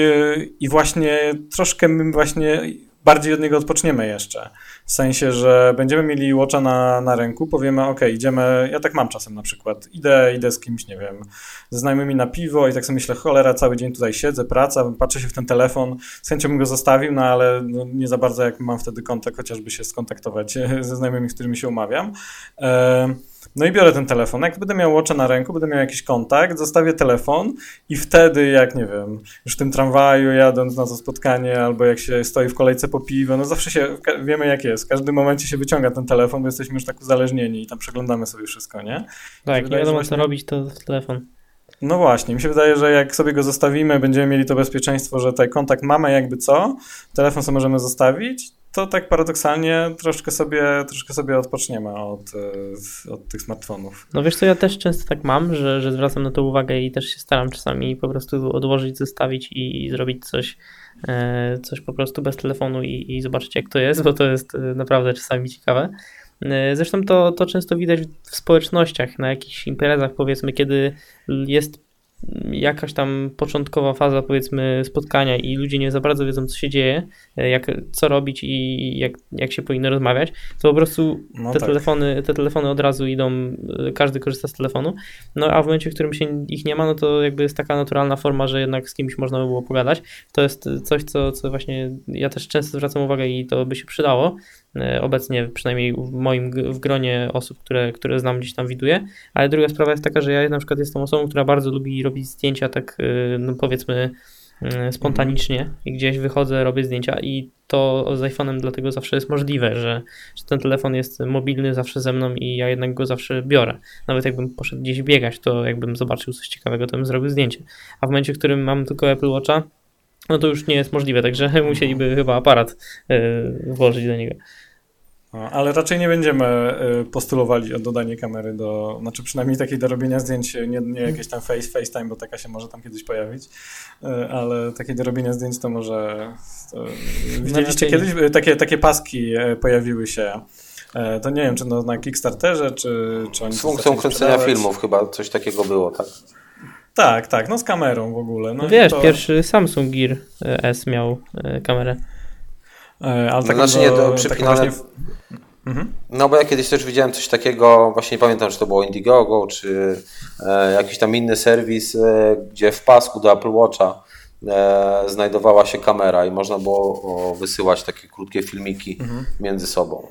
i właśnie troszkę my właśnie bardziej od niego odpoczniemy jeszcze. W sensie, że będziemy mieli Watcha na, na ręku, powiemy, ok, idziemy, ja tak mam czasem na przykład, idę, idę z kimś, nie wiem, ze znajomymi na piwo i tak sobie myślę, cholera, cały dzień tutaj siedzę, praca, patrzę się w ten telefon, z chęcią bym go zostawił, no ale no, nie za bardzo jak mam wtedy kontakt, chociażby się skontaktować ze znajomymi, z którymi się umawiam. E, no i biorę ten telefon. Jak będę miał Watcha na ręku, będę miał jakiś kontakt, zostawię telefon i wtedy, jak nie wiem, już w tym tramwaju jadąc na to spotkanie, albo jak się stoi w kolejce po piwo, no zawsze się, wiemy jak jest. W każdym momencie się wyciąga ten telefon, bo jesteśmy już tak uzależnieni i tam przeglądamy sobie wszystko, nie? Tak, nie wiadomo właśnie... co robić, to telefon. No właśnie, mi się wydaje, że jak sobie go zostawimy, będziemy mieli to bezpieczeństwo, że tutaj kontakt mamy jakby co, telefon sobie możemy zostawić, to tak paradoksalnie troszkę sobie, troszkę sobie odpoczniemy od, od tych smartfonów. No wiesz co, ja też często tak mam, że, że zwracam na to uwagę i też się staram czasami po prostu odłożyć, zostawić i, i zrobić coś, e, coś po prostu bez telefonu i, i zobaczyć jak to jest, bo to jest e, naprawdę czasami ciekawe. E, zresztą to, to często widać w społecznościach, na jakichś imprezach, powiedzmy, kiedy jest jakaś tam początkowa faza, powiedzmy, spotkania i ludzie nie za bardzo wiedzą, co się dzieje, e, jak, co robić i jak, jak się powinno rozmawiać, to po prostu no te, tak. telefony, te telefony od razu idą, e, każdy korzysta z telefonu, no a w momencie, w którym się ich nie ma, no to jakby jest taka naturalna forma, że jednak z kimś można by było pogadać. To jest coś, co, co właśnie ja też często zwracam uwagę i to by się przydało, obecnie przynajmniej w moim w gronie osób, które, które znam gdzieś tam widuję, ale druga sprawa jest taka, że ja na przykład jestem osobą, która bardzo lubi robić zdjęcia tak e, no powiedzmy e, spontanicznie i gdzieś wychodzę, robię zdjęcia i to z iPhone'em dlatego zawsze jest możliwe, że, że ten telefon jest mobilny zawsze ze mną i ja jednak go zawsze biorę. Nawet jakbym poszedł gdzieś biegać, to jakbym zobaczył coś ciekawego, to bym zrobił zdjęcie. A w momencie, w którym mam tylko Apple Watcha, no to już nie jest możliwe, także musieliby chyba aparat włożyć do niego. No, ale raczej nie będziemy y, postulowali o dodanie kamery do, znaczy przynajmniej takiej do robienia zdjęć, nie, nie jakieś tam face, FaceTime, bo taka się może tam kiedyś pojawić, y, ale takiej do robienia zdjęć to może... To, widzieliście no, kiedyś? Y, takie, takie paski pojawiły się. To nie wiem, czy no na Kickstarterze, czy, czy oni... Z funkcją kręcenia filmów chyba coś takiego było, tak? Tak, tak, no z kamerą w ogóle. No, no wiesz, to... pierwszy Samsung Gear S miał kamerę. Ale tak znaczy nie, to przypinane... Tak Mhm. No bo ja kiedyś też widziałem coś takiego, właśnie nie pamiętam, czy to było Indiegogo, czy e, jakiś tam inny serwis, e, gdzie w pasku do Apple Watcha e, znajdowała się kamera i można było o, wysyłać takie krótkie filmiki mhm. między sobą.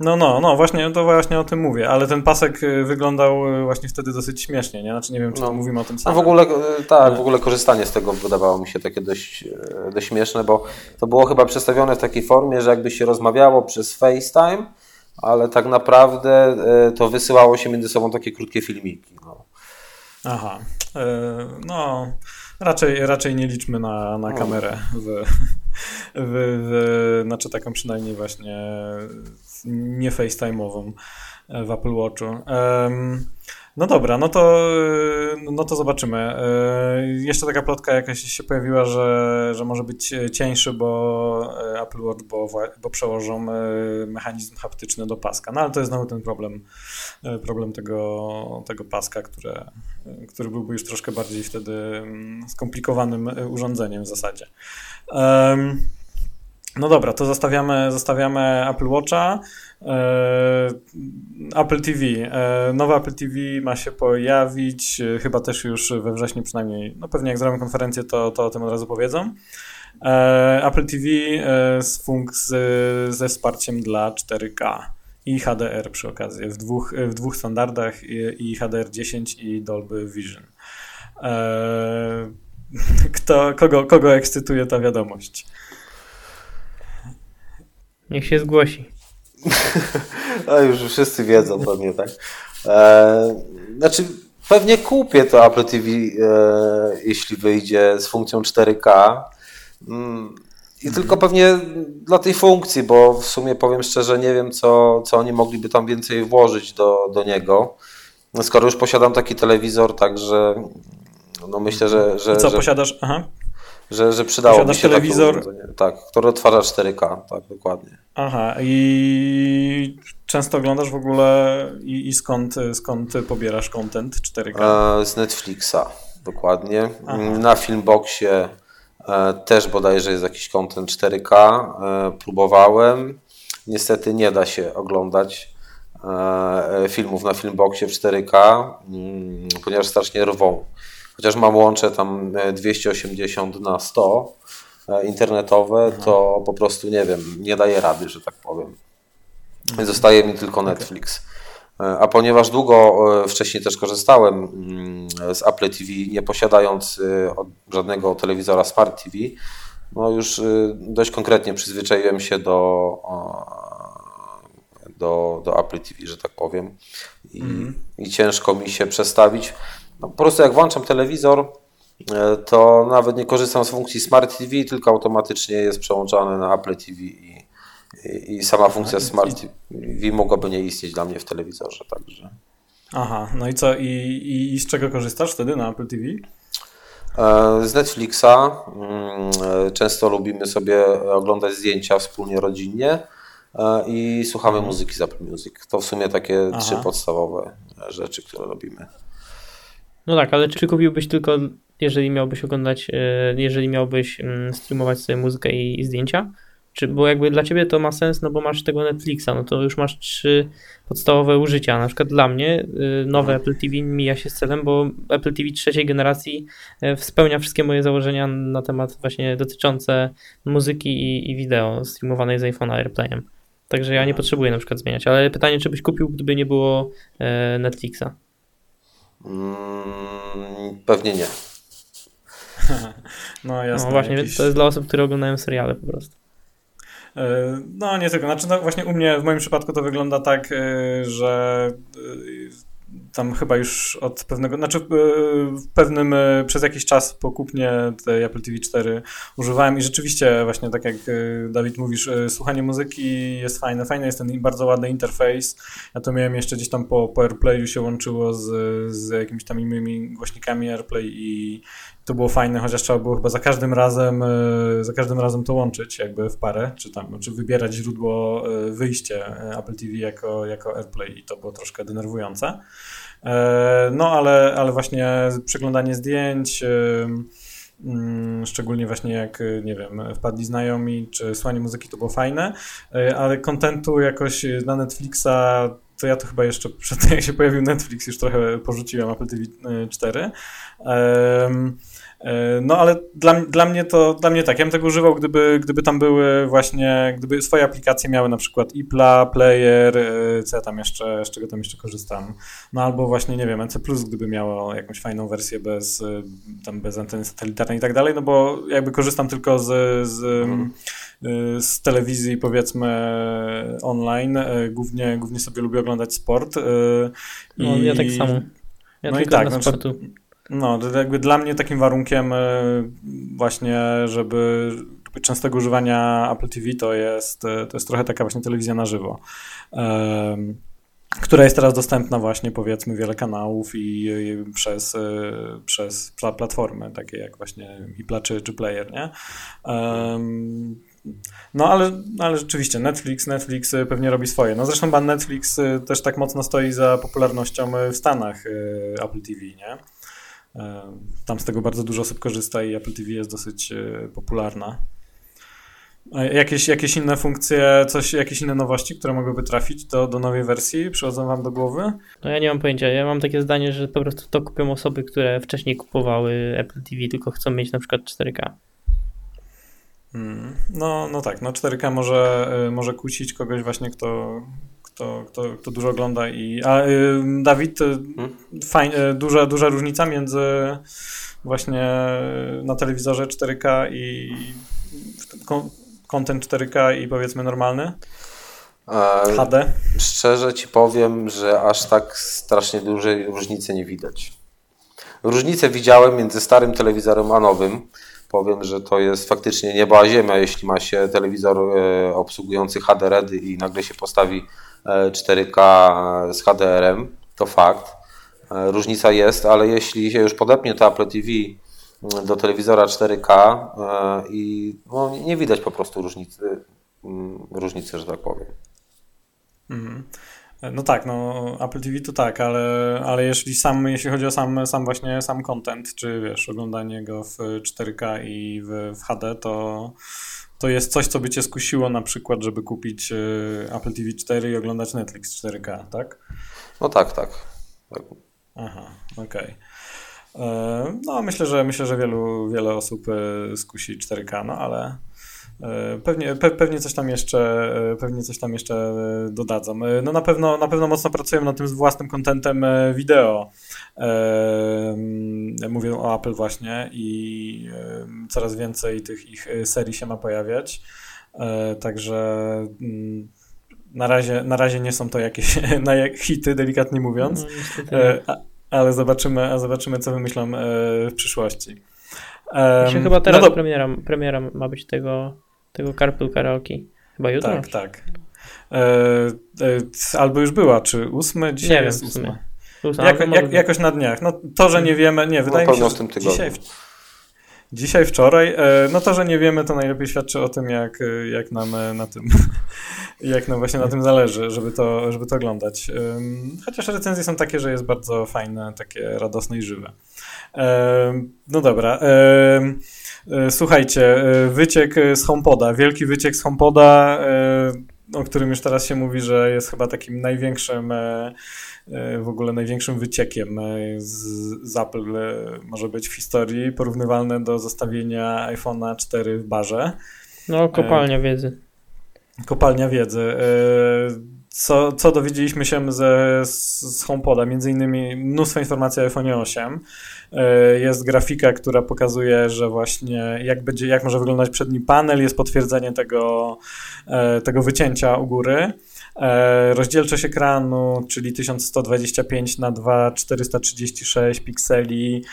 No, no, no, właśnie, to właśnie o tym mówię, ale ten pasek y, wyglądał y, właśnie wtedy dosyć śmiesznie, nie? Znaczy nie wiem, czy no. mówimy o tym samym. No w ogóle, y, tak, w ogóle korzystanie z tego wydawało mi się takie dość, dość śmieszne, bo to było chyba przedstawione w takiej formie, że jakby się rozmawiało przez FaceTime, ale tak naprawdę to wysyłało się między sobą takie krótkie filmiki. No. Aha, no raczej, raczej nie liczmy na, na kamerę w, w, w, znaczy taką przynajmniej właśnie nie FaceTime'ową e, w Apple Watchu. No dobra, no to, no to zobaczymy. E, jeszcze taka plotka jakaś się pojawiła, że, że może być cieńszy, bo e, Apple Watch, bo, bo przełożą mechanizm haptyczny do paska. No ale to jest znowu ten problem, problem tego, tego paska, które, który byłby już troszkę bardziej wtedy mm, skomplikowanym urządzeniem w zasadzie. No dobra, to zostawiamy, zostawiamy Apple Watcha. E, Apple TV. E, nowe Apple TV ma się pojawić, e, chyba też już we wrześniu przynajmniej. No pewnie jak zrobią konferencję, to, to o tym od razu powiedzą. Apple TV z funks ze wsparciem dla 4K i HDR przy okazji, w dwóch, w dwóch standardach i, i HDR10 i Dolby Vision. Kto, kogo, kogo ekscytuje ta wiadomość? Niech się zgłosi. A już wszyscy wiedzą pewnie, tak? E, znaczy, pewnie kupię to Apple TV, e, jeśli wyjdzie z funkcją 4K. Mm, I tylko pewnie dla tej funkcji, bo w sumie powiem szczerze, nie wiem, co, co oni mogliby tam więcej włożyć do, do niego. No, skoro już posiadam taki telewizor, także no myślę, że. że co że... posiadasz? Aha. Że, że przydało mi się telewizor. Tak, który odtwarza 4K, tak, dokładnie. Aha, i często oglądasz w ogóle i, i skąd, skąd pobierasz content 4K? E, z Netflixa, dokładnie. Aha. Na Filmboxie e, też bodajże jest jakiś content 4K. E, próbowałem. Niestety nie da się oglądać filmów na Filmboxie w 4K, mm, ponieważ strasznie rwą chociaż mam łącze tam 280 e, na 100 e, internetowe, mhm. to po prostu nie wiem, nie daje rady, że tak powiem. Mhm. Zostaje mi tylko Netflix. E, a ponieważ długo wcześniej też korzystałem mm, z Apple TV, nie posiadając żadnego telewizora Smart TV, no już dość konkretnie przyzwyczaiłem się do, do, do Apple TV, że tak powiem. I, mm. I ciężko mi się przestawić. No, po prostu jak włączam telewizor, e, to nawet nie korzystam z funkcji Smart TV, tylko automatycznie jest przełączany na Apple TV i, I, i sama funkcja Smart TV mogłaby nie istnieć dla mnie w telewizorze, także. Aha, no i co? I, i, i z czego korzystasz wtedy na Apple TV? Z Netflixa. Mm, często lubimy sobie oglądać zdjęcia wspólnie rodzinnie i słuchamy muzyki z Apple Music. To w sumie takie Aha. trzy podstawowe rzeczy, które robimy. No tak, ale czy kupiłbyś tylko, jeżeli miałbyś oglądać, e, jeżeli miałbyś mm, streamować sobie muzykę i, i zdjęcia? Czy, bo jakby dla ciebie to ma sens, no bo masz tego Netflixa, no to już masz trzy podstawowe użycia. Na przykład dla mnie y, nowe Apple TV mija się z celem, bo Apple TV trzeciej generacji e, spełnia wszystkie moje założenia na temat właśnie dotyczące muzyki i, i wideo streamowanej z iPhone'a AirPlayem. Także ja nie potrzebuję na przykład zmieniać, ale pytanie, czy byś kupił, gdyby nie było e, Netflixa? Mm, pewnie nie. no jasne. No właśnie, jakiś... to jest dla osób, które oglądają seriale po prostu. E, no nie tylko, znaczy no właśnie u mnie w moim przypadku to wygląda tak, e, że e, tam chyba już od pewnego, znaczy w pewnym, przez jakiś czas po kupnie tej Apple TV 4 używałem i rzeczywiście właśnie tak jak Dawid mówisz, słuchanie muzyki jest fajne, fajny jest ten bardzo ładny interfejs. Ja to miałem jeszcze gdzieś tam po, po AirPlayu się łączyło z, z jakimiś tam innymi głośnikami AirPlay i, to było fajne, chociaż trzeba było chyba za każdym razem, e, za każdym razem to łączyć jakby w parę, czy tam, czy wybierać źródło, e, wyjście e, Apple TV jako, jako AirPlay i to było troszkę denerwujące. No ale, ale właśnie przeglądanie zdjęć, mm, szczególnie właśnie jak, nie wiem, wpadli znajomi, czy słuchanie muzyki to było fajne, ale kontentu jakoś na Netflixa to ja to chyba jeszcze przed tym, jak się pojawił Netflix, już trochę porzuciłem Apple TV 4. Um, E, no ale dla, dla, mnie to, dla mnie tak, ja bym tego używał, gdyby, gdyby tam były właśnie, gdyby swoje aplikacje miały na przykład IPLA, Player, e, co ja tam jeszcze, z czego tam jeszcze korzystam, no albo właśnie, nie wiem, NC+, gdyby miało jakąś fajną wersję bez, e, tam bez anteny satelitarnej i tak dalej, no bo jakby korzystam tylko z, z, mhm. Z telewizji powiedzmy online, głównie, głównie sobie lubię oglądać sport. No, I, ja tak samo. Ja no i tak, sportu. No, jakby dla mnie takim warunkiem właśnie, żeby częstego używania Apple TV to jest, to jest trochę taka właśnie telewizja na żywo. która jest teraz dostępna właśnie powiedzmy wiele kanałów i, i przez, e, przez platformy takie jak właśnie Ipla czy, czy Player, nie? Um, no ale, ale rzeczywiście Netflix, Netflix pewnie robi swoje. No zresztą pan Netflix też tak mocno stoi za popularnością w Stanach Apple TV, nie? Tam z tego bardzo dużo osób korzysta i Apple TV jest dosyć popularna. Jakieś, jakieś inne funkcje, coś, jakieś inne nowości, które mogłyby trafić do, do nowej wersji, przychodzą wam do głowy? No ja nie mam pojęcia. Ja mam takie zdanie, że po prostu to kupią osoby, które wcześniej kupowały Apple TV, tylko chcą mieć na przykład 4K. No, no tak, no 4K może, e, może kusić kogoś właśnie, kto, kto, kto, kto dużo ogląda. I, a y, Dawid, y, hmm? fajnie, duża, duża różnica między właśnie na telewizorze 4K i content 4K i powiedzmy normalny? HD? Szczerze ci powiem, że aż tak strasznie dużej różnicy nie widać. Różnicę widziałem między starym telewizorem a nowym. Powiem, że to jest faktycznie nieba a ziemia, jeśli ma się telewizor e, obsługujący HD RED i nagle się postawi 4K z HDR-em, to fakt. E, różnica jest, ale jeśli się już podepnie to Apple TV mm, do telewizora 4K e, i no, nie widać po prostu różnicy, mm, różnicy że tak powiem. Mhm. No tak, no Apple TV to tak, ale, ale jeśli sam, jeśli chodzi o sam, sam właśnie sam content, czy wiesz, oglądanie go w 4K i w, w HD, to to jest coś, co by cię skusiło na przykład, żeby kupić e, Apple TV 4 i oglądać Netflix 4K, tak? No tak, tak. Aha, okej. Okay. E, no, myślę, że myślę, że wielu, wiele osób e, skusi 4K, no ale pewnie, pe, pewnie coś tam jeszcze pewnie coś tam jeszcze dodadzą. No na pewno na pewno mocno pracują nad tym z własnym kontentem wideo. Mówię o Apple właśnie i coraz więcej tych ich e, serii się ma pojawiać. E, także mm, na razie, na razie nie są to jakieś na hity, delikatnie mówiąc, no, e, ale zobaczymy, a zobaczymy, co wymyślą w przyszłości. Um, chyba teraz no premiera, premiera ma być tego, tego Carpool Karaoke. Chyba jutro. Tak, tak. E, e, albo już była, czy ósmy? Dzisiaj Nie jest wiem ósma. Ósma, Jako, jak, jakoś na dniach. No to, że nie wiemy, nie, wydaje mi pewno się, w że tym tygodniu. dzisiaj, dzisiaj, wczoraj, e, no to, że nie wiemy, to najlepiej świadczy o tym, jak, e, jak nam e, na tym, jak nam właśnie na tym zależy, żeby to, żeby to oglądać. Chociaż recenzje są takie, że jest bardzo fajne, takie radosne i żywe. No dobra. E, Słuchajcie, e, wyciek z HomePoda, wielki wyciek z HomePoda, e, o którym już teraz się mówi, że jest chyba takim największym, w ogóle największym wyciekiem z, Apple może być w historii, porównywalne do zostawienia iPhone'a 4 w barze. No, kopalnia wiedzy. Kopalnia wiedzy. Co, co dowiedzieliśmy się ze, z HomePoda? Między innymi mnóstwo informacji o iPhone 8. E, Jest grafika, która pokazuje, że właśnie jak, będzie, jak może wyglądać przedni panel, jest potwierdzenie tego, e, tego wycięcia u góry. E, Rozdzielczość ekranu, czyli 1125 na 2436 pikseli.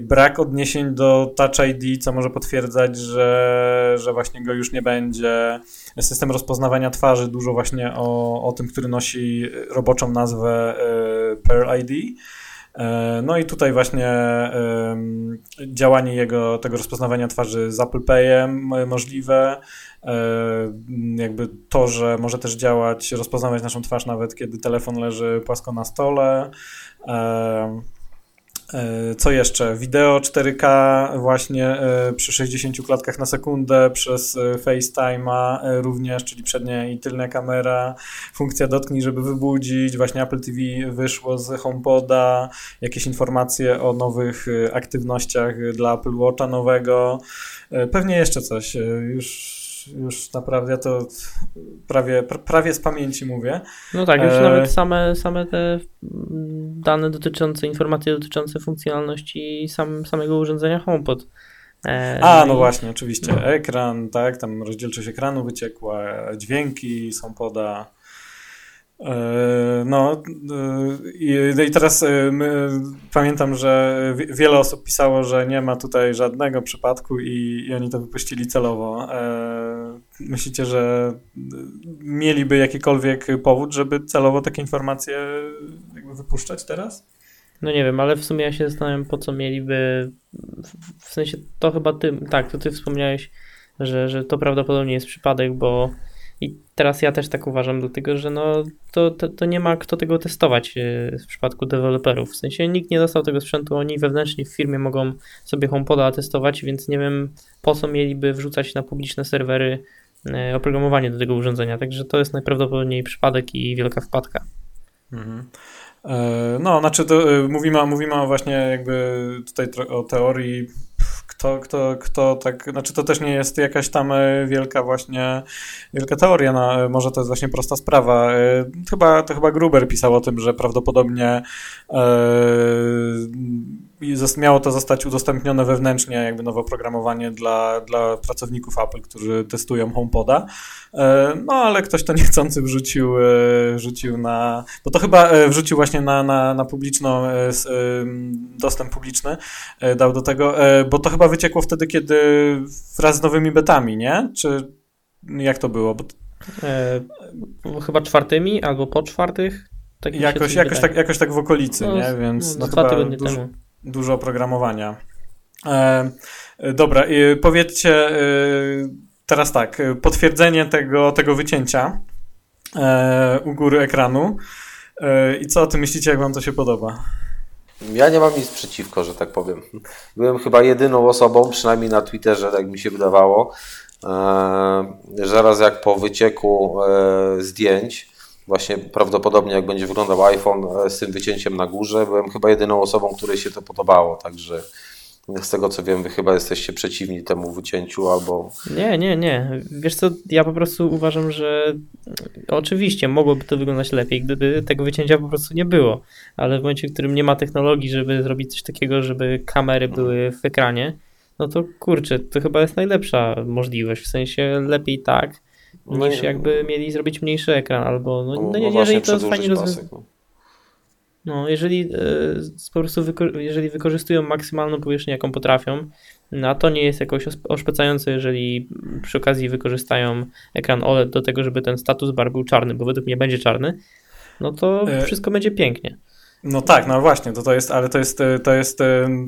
Brak odniesień do Touch ID, co może potwierdzać, że, że właśnie go już nie będzie. System rozpoznawania twarzy, dużo właśnie o, o tym, który nosi roboczą nazwę Pearl ID. E, No i tutaj właśnie działanie jego, tego rozpoznawania twarzy z Apple Payem e, możliwe. E, Jakby to, że może też działać, rozpoznawać naszą twarz nawet kiedy telefon leży płasko na stole. E, Co jeszcze? Wideo 4K właśnie e, przy 60 klatkach na sekundę przez e, FaceTime'a również, czyli przednia i tylna kamera. Funkcja dotknij, żeby wybudzić. Właśnie Apple TV wyszło z HomePoda. Jakieś informacje o nowych aktywnościach dla Apple Watcha nowego. Pewnie jeszcze coś. Już, już naprawdę ja to prawie, pra- prawie z pamięci mówię. No tak, już E, nawet same, same te mm, dane dotyczące, informacje dotyczące funkcjonalności sam, samego urządzenia HomePod. E, A, i- no właśnie, oczywiście. Ekran, tak, tam rozdzielczość ekranu wyciekła, dźwięki są poda. E, No e, i, no i teraz e, my, pamiętam, że wi- wiele osób pisało, że nie ma tutaj żadnego przypadku i, i oni to wypuścili celowo. Myślicie, że mieliby jakikolwiek powód, żeby celowo takie informacje jakby wypuszczać teraz? No nie wiem, ale w sumie ja się zastanawiam, po co mieliby. w- sensie to chyba ty, tak, to ty wspomniałeś, że, że to prawdopodobnie jest przypadek, bo i teraz ja też tak uważam, dlatego że no to, to, to nie ma kto tego testować e, w przypadku deweloperów. W sensie nikt nie dostał tego sprzętu, oni wewnętrznie w firmie mogą sobie HomePoda testować, więc nie wiem po co mieliby wrzucać na publiczne serwery e, oprogramowanie do tego urządzenia. Także to jest najprawdopodobniej przypadek i wielka wpadka. Mhm. E, No, znaczy to, e, mówimy, mówimy właśnie jakby tutaj o teorii, kto, kto, kto tak, znaczy to też nie jest jakaś tam e, wielka właśnie, wielka teoria, no, może to jest właśnie prosta sprawa. Chyba, to chyba Gruber pisał o tym, że prawdopodobnie zos- miało to zostać udostępnione wewnętrznie, jakby nowe oprogramowanie dla, dla pracowników Apple, którzy testują HomePoda. E, No, ale ktoś to niechcący wrzucił, e, wrzucił na. Bo to chyba e, wrzucił właśnie na, na, na publiczną, dostęp publiczny, dał do tego, bo to chyba wyciekło wtedy, kiedy wraz z nowymi betami, nie? Czy jak to było? Bo chyba czwartymi albo po czwartych. Tak jakoś, jakoś, tak, jakoś tak w okolicy, No, nie? Więc no, no, dwa chyba tygodnie dużo, temu. Dużo oprogramowania. E, dobra, e, powiedzcie e, teraz tak, potwierdzenie tego, tego wycięcia e, u góry ekranu. E, I co o tym myślicie, jak wam to się podoba? Ja nie mam nic przeciwko, że tak powiem. Byłem chyba jedyną osobą, przynajmniej na Twitterze, tak mi się wydawało, e, że zaraz jak po wycieku zdjęć, właśnie prawdopodobnie jak będzie wyglądał iPhone e, z tym wycięciem na górze, byłem chyba jedyną osobą, której się to podobało, także z tego co wiem, wy chyba jesteście przeciwni temu wycięciu albo Nie, nie, nie. Wiesz co, ja po prostu uważam, że oczywiście mogłoby to wyglądać lepiej, gdyby tego wycięcia po prostu nie było, ale w momencie, w którym nie ma technologii, żeby zrobić coś takiego, żeby kamery były w ekranie, no to kurczę, to chyba jest najlepsza możliwość, w sensie lepiej tak, No niż nie- jakby mieli zrobić mniejszy ekran, albo no, no, no, no jeżeli to fajnie rozwiązane. No. No, jeżeli e, po prostu wyko- jeżeli wykorzystują maksymalną powierzchnię, jaką potrafią, No a to nie jest jakoś oszpecające, jeżeli przy okazji wykorzystają ekran OLED do tego, żeby ten status bar był czarny, bo według mnie będzie czarny, no to e, wszystko będzie pięknie. No tak, no właśnie, to, to jest, ale to jest, to jest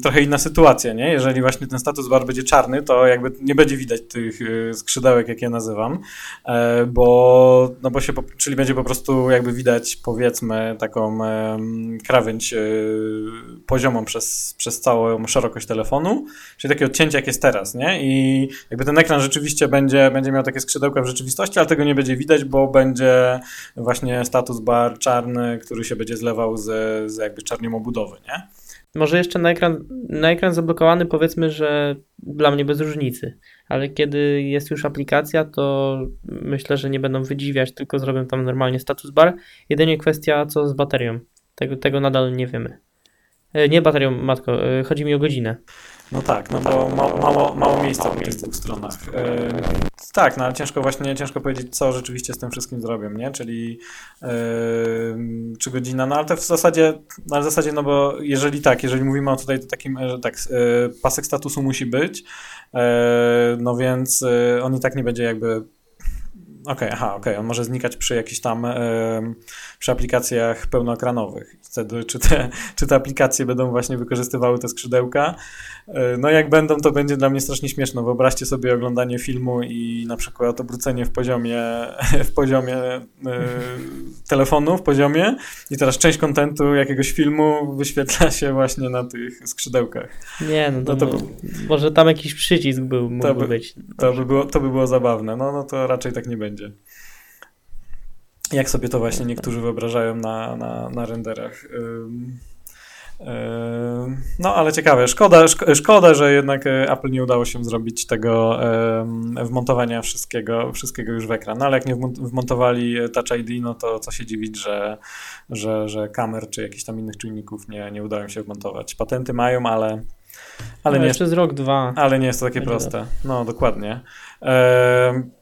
trochę inna sytuacja, nie? Jeżeli właśnie ten status bar będzie czarny, to jakby nie będzie widać tych y, skrzydełek, jak je nazywam, e, bo, no bo się, czyli będzie po prostu jakby widać powiedzmy taką krawędź poziomą przez, przez całą szerokość telefonu, czyli takie odcięcie jak jest teraz, nie? I jakby ten ekran rzeczywiście będzie, będzie miał takie skrzydełka w rzeczywistości, ale tego nie będzie widać, bo będzie właśnie status bar czarny, który się będzie zlewał z z jakby czarnią obudowy, nie? Może jeszcze na ekran, na ekran zablokowany powiedzmy, że dla mnie bez różnicy, ale kiedy jest już aplikacja, to myślę, że nie będą wydziwiać, tylko zrobią tam normalnie status bar. Jedynie kwestia co z baterią. Tego, tego nadal nie wiemy. E, nie baterią, matko, e, chodzi mi o godzinę. No tak, no bo ma, mało, mało miejsca w tych stronach. Yy, tak, no ale ciężko właśnie, ciężko powiedzieć, co rzeczywiście z tym wszystkim zrobią, nie? Czyli yy, czy godzina, no ale to w zasadzie, no w zasadzie, no bo jeżeli tak, jeżeli mówimy o tutaj takim, że tak, yy, pasek statusu musi być, no więc on i tak nie będzie jakby Okej, okay, aha, okej, okay. on może znikać przy jakichś tam przy aplikacjach pełnoekranowych. Wtedy czy te, czy te aplikacje będą właśnie wykorzystywały te skrzydełka? E, no jak będą, to będzie dla mnie strasznie śmieszne. Wyobraźcie sobie oglądanie filmu i na przykład obrócenie w poziomie, w poziomie e, telefonu, w poziomie i teraz część kontentu jakiegoś filmu wyświetla się właśnie na tych skrzydełkach. Nie, no to, no to by, może tam jakiś przycisk był, mógłby to by, być. To by, było, to by było zabawne. No, no to raczej tak nie będzie. Jak sobie to właśnie niektórzy wyobrażają na, na, na renderach. No, ale ciekawe. Szkoda, szkoda, że jednak e, Apple nie udało się zrobić tego wmontowania wszystkiego, wszystkiego już w ekran. No, ale jak nie wmontowali Touch ID, no to co się dziwić, że, że, że kamer czy jakichś tam innych czynników nie, nie udało się wmontować. Patenty mają, ale ale no nie przez rok, dwa. Ale nie jest to takie proste. No, dokładnie.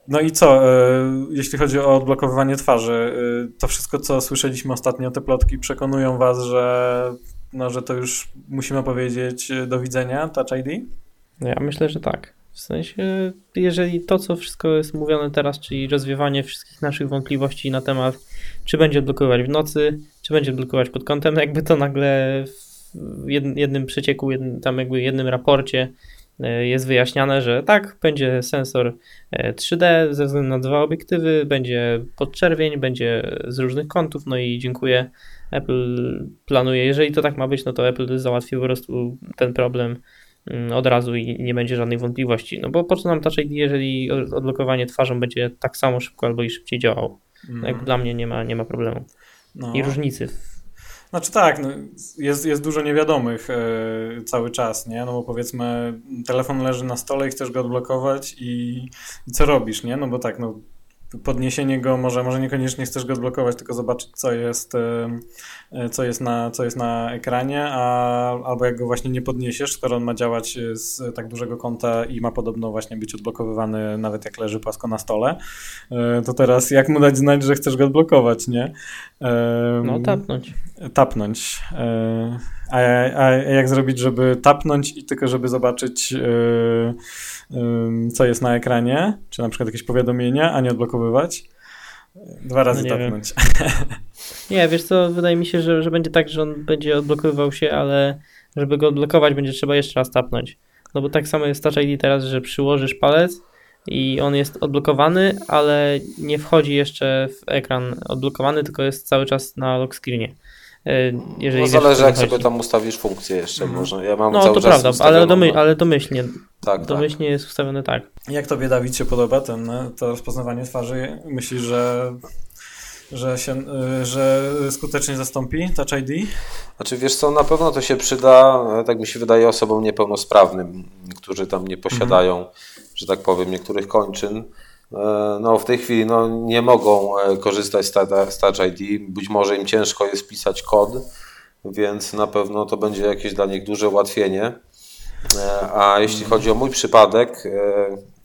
no i co, e, jeśli chodzi o odblokowywanie twarzy, e, to wszystko, co słyszeliśmy ostatnio, te plotki przekonują was, że, no, że to już musimy powiedzieć do widzenia Touch ID? No ja myślę, że tak. W sensie, jeżeli to, co wszystko jest mówione teraz, czyli rozwiewanie wszystkich naszych wątpliwości na temat, czy będzie odblokowywać w nocy, czy będzie odblokować pod kątem, jakby to nagle w jednym przecieku, jednym, tam jakby jednym raporcie e, jest wyjaśniane, że tak, będzie sensor 3D e, ze względu na dwa obiektywy, będzie podczerwień, będzie z różnych kątów, no i dziękuję. Apple planuje, jeżeli to tak ma być, no to Apple załatwi po prostu ten problem mm, od razu i nie będzie żadnej wątpliwości. No bo po co nam Touch ID, jeżeli odblokowanie twarzą będzie tak samo szybko albo i szybciej działało? Mm. Jak dla mnie nie ma, nie ma problemu. No. I różnicy znaczy tak, no, jest, jest dużo niewiadomych e, cały czas, nie? No bo powiedzmy telefon leży na stole i chcesz go odblokować i, i co robisz, nie? No bo tak, no podniesienie go może, może niekoniecznie chcesz go odblokować, tylko zobaczyć, co jest, e, co jest, na, co jest na ekranie, a, albo jak go właśnie nie podniesiesz, skoro on ma działać z tak dużego kąta i ma podobno właśnie być odblokowywany nawet jak leży płasko na stole, e, to teraz jak mu dać znać, że chcesz go odblokować, nie? No tapnąć. Tapnąć. A, a jak zrobić, żeby tapnąć i tylko żeby zobaczyć co jest na ekranie, czy na przykład jakieś powiadomienia, a nie odblokowywać. Dwa razy no tapnąć. Nie, wiesz co, wydaje mi się, że, że będzie tak, że on będzie odblokowywał się, ale żeby go odblokować, będzie trzeba jeszcze raz tapnąć. No bo tak samo jest Touch ID teraz, że przyłożysz palec i on jest odblokowany, ale nie wchodzi jeszcze w ekran odblokowany, tylko jest cały czas na lock screenie. E, jeżeli no zależy jak sobie tam ustawisz funkcję jeszcze, mhm. może. Ja mam no cały to czas prawda, ale, domy, ale domyślnie. Tak, tak. domyślnie tak. jest ustawione tak. Jak tobie Dawid się podoba ten, to rozpoznawanie twarzy? Myślisz, że że, się, y, że skutecznie zastąpi Touch ID? Znaczy wiesz co, na pewno to się przyda, tak mi się wydaje, osobom niepełnosprawnym, którzy tam nie posiadają, mhm. że tak powiem, niektórych kończyn. E, no, w tej chwili no, nie mogą e, korzystać z Touch ID. Być może im ciężko jest pisać kod, więc na pewno to będzie jakieś dla nich duże ułatwienie. E, a jeśli chodzi o mój przypadek,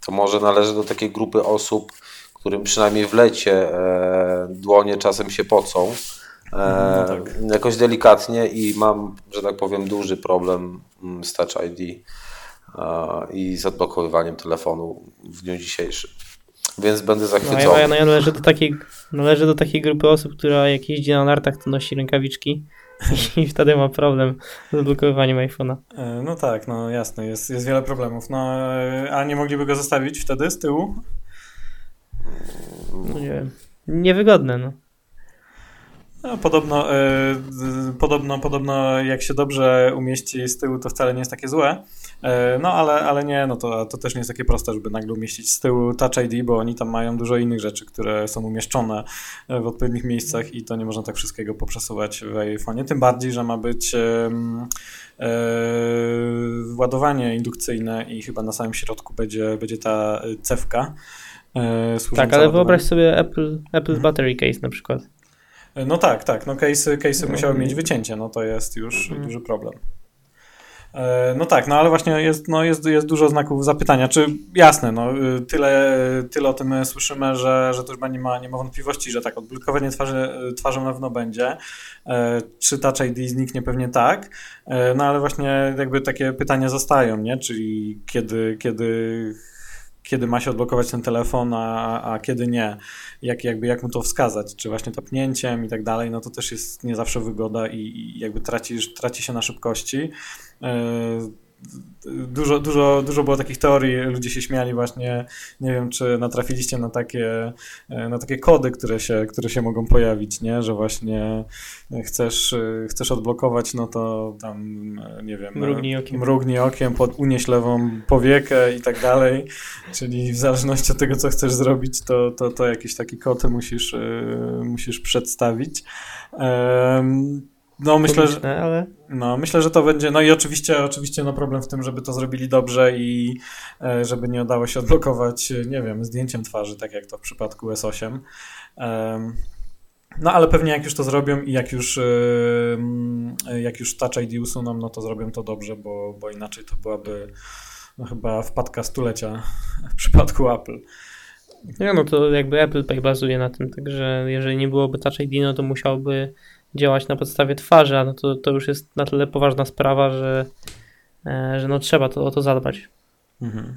to może należę do takiej grupy osób, którym przynajmniej w lecie dłonie czasem się pocą. No tak. Jakoś delikatnie i mam, że tak powiem, duży problem mm, z Touch ID. i z odblokowywaniem telefonu w dniu dzisiejszym. Więc będę No, zachwycony. ja, ja, no, ja należę, do takiej, należę do takiej grupy osób, która jak jeździ na nartach, to nosi rękawiczki i wtedy ma problem z odblokowywaniem iPhone'a. E, No tak, no jasne, jest, jest wiele problemów. No, e, a nie mogliby go zostawić wtedy z tyłu? No nie wiem. Niewygodne, no. No, podobno, z- podobno, podobno jak się dobrze umieści z tyłu, to wcale nie jest takie złe. E, no ale, ale nie, no to, to też nie jest takie proste, żeby nagle umieścić z tyłu Touch ID, bo oni tam mają dużo innych rzeczy, które są umieszczone e, w odpowiednich miejscach i to nie można tak wszystkiego poprzesuwać w iPhone'ie. Tym bardziej, że ma być em, e, ładowanie indukcyjne i chyba na samym środku będzie, będzie ta cewka. służąca Tak, ale wyobraź sobie Apple, Apple's Mhm. Battery Case na przykład. No tak, tak. No case'y, case'y No. musiały mieć wycięcie, no to jest już Mhm. duży problem. E, No tak, no ale właśnie jest, no jest, jest dużo znaków zapytania. Czy jasne, no y, tyle, tyle o tym słyszymy, że, że to już nie ma, nie ma wątpliwości, że tak, odblokowanie twarzy, twarzą na pewno będzie. E, Czy Touch ID zniknie? Pewnie tak. E, No ale właśnie jakby takie pytania zostają, nie? Czyli kiedy, kiedy, kiedy ma się odblokować ten telefon, a, a kiedy nie. Jak, jakby, jak mu to wskazać, czy właśnie topnięciem i tak dalej, no to też jest nie zawsze wygoda i, i jakby tracisz, traci się na szybkości. Yy, Dużo, dużo, dużo było takich teorii, ludzie się śmiali właśnie, nie wiem czy natrafiliście na takie, e, na takie kody, które się, które się mogą pojawić, nie? że właśnie chcesz, e, chcesz odblokować, no to tam, e, nie wiem, Mrugnij okiem. mrugnij okiem, pod, unieś lewą powiekę i tak dalej, czyli w zależności od tego, co chcesz zrobić, to, to, to jakiś taki kod musisz, e, musisz przedstawić. Em, No myślę, że... Ale No, myślę, że to będzie. No i oczywiście, oczywiście no problem w tym, żeby to zrobili dobrze i e, żeby nie udało się odblokować, e, nie wiem, zdjęciem twarzy, tak jak to w przypadku S8. Em, No ale pewnie jak już to zrobią i jak już, em, jak już Touch ID usuną, no to zrobią to dobrze, bo, bo inaczej to byłaby no, chyba wpadka stulecia w przypadku Apple. nie, no to jakby Apple Pay bazuje na tym, także jeżeli nie byłoby Touch ID, no to musiałby działać na podstawie twarzy, a no to, to już jest na tyle poważna sprawa, że, e, że no trzeba to, o to zadbać. Mhm.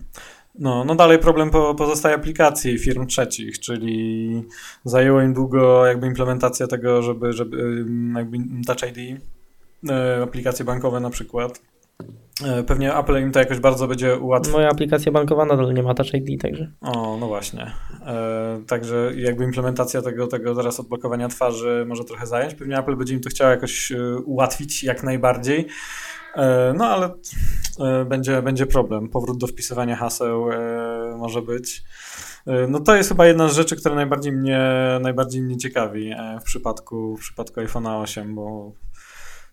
No, no dalej problem po, pozostaje aplikacji firm trzecich, czyli zajęło im długo jakby implementacja tego, żeby, żeby jakby Touch ID, e, aplikacje bankowe na przykład. E, Pewnie Apple im to jakoś bardzo będzie ułatwiać. Moja aplikacja bankowa nadal nie ma Touch ID, także O, no właśnie. E, także jakby implementacja tego, tego teraz odblokowania twarzy może trochę zająć. Pewnie Apple będzie im to chciało jakoś e, ułatwić jak najbardziej. E, no ale e, będzie, będzie problem. Powrót do wpisywania haseł e, może być. No to jest chyba jedna z rzeczy, która najbardziej mnie, najbardziej mnie ciekawi w przypadku, w przypadku iPhone'a 8, bo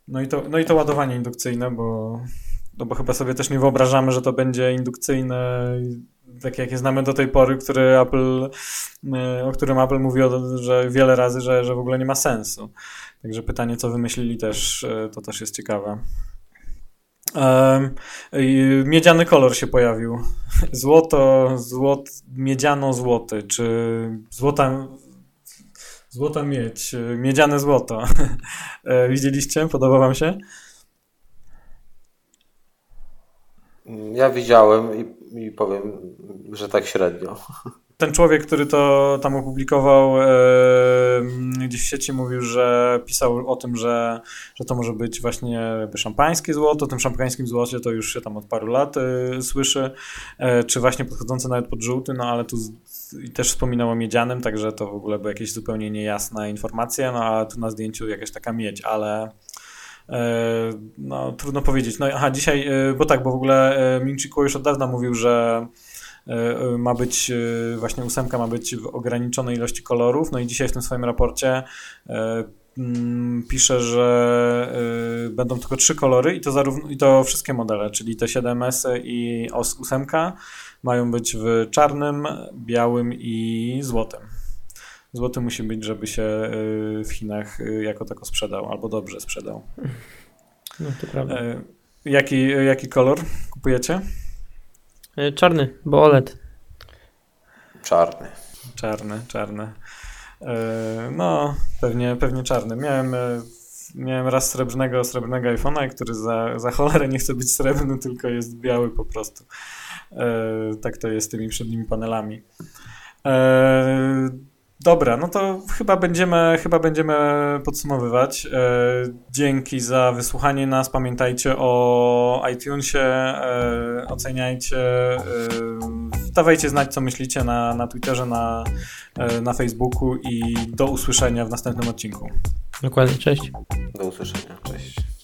no i, to, no i to ładowanie indukcyjne, bo, no bo chyba sobie też nie wyobrażamy, że to będzie indukcyjne tak jak je znamy do tej pory, który Apple, e, o którym Apple mówił, że wiele razy, że, że w ogóle nie ma sensu. Także pytanie, co wymyślili też, e, to też jest ciekawe. Miedziany kolor się pojawił. Złoto, złot, miedziano-złoty, czy złota, złota miedź, e, miedziane złoto. E, Widzieliście? Podoba wam się? Ja widziałem i, i powiem, że tak średnio. Ten człowiek, który to tam opublikował e, gdzieś w sieci, mówił, że pisał o tym, że, że to może być właśnie jakby szampańskie złoto. O tym szampańskim złocie to już się tam od paru lat e, słyszy, e, czy właśnie podchodzące nawet pod żółty, no ale tu z, też wspominał o miedzianym, także to w ogóle były jakieś zupełnie niejasne informacje, no a tu na zdjęciu jakaś taka miedź, ale e, no trudno powiedzieć. No aha, dzisiaj, bo tak, bo w ogóle Minchikuo już od dawna mówił, że ma być, e, właśnie ósemka ma być w ograniczonej ilości kolorów, no i dzisiaj w tym swoim raporcie e, mm, pisze, że e, będą tylko trzy kolory i to, zarówno, i to wszystkie modele, czyli te 7S i OS 8 mają być w czarnym, białym i złotym. Złoty musi być, żeby się e, w Chinach e, jako tako sprzedał, albo dobrze sprzedał. no to prawda. E, Jaki, jaki kolor kupujecie? E, Czarny, bo OLED. Czarny. Czarny, czarny. E, No, pewnie, pewnie czarny. Miałem, e, miałem raz srebrnego, srebrnego iPhone'a, który za, za cholerę nie chce być srebrny, tylko jest biały po prostu. Tak to jest z tymi przednimi panelami. Dobra, no to chyba będziemy, chyba będziemy podsumowywać. E, dzięki za wysłuchanie nas. Pamiętajcie o iTunesie, e, oceniajcie, e, dawajcie znać, co myślicie na, na Twitterze, na, e, na Facebooku i do usłyszenia w następnym odcinku. Dokładnie, cześć. Do usłyszenia. Cześć.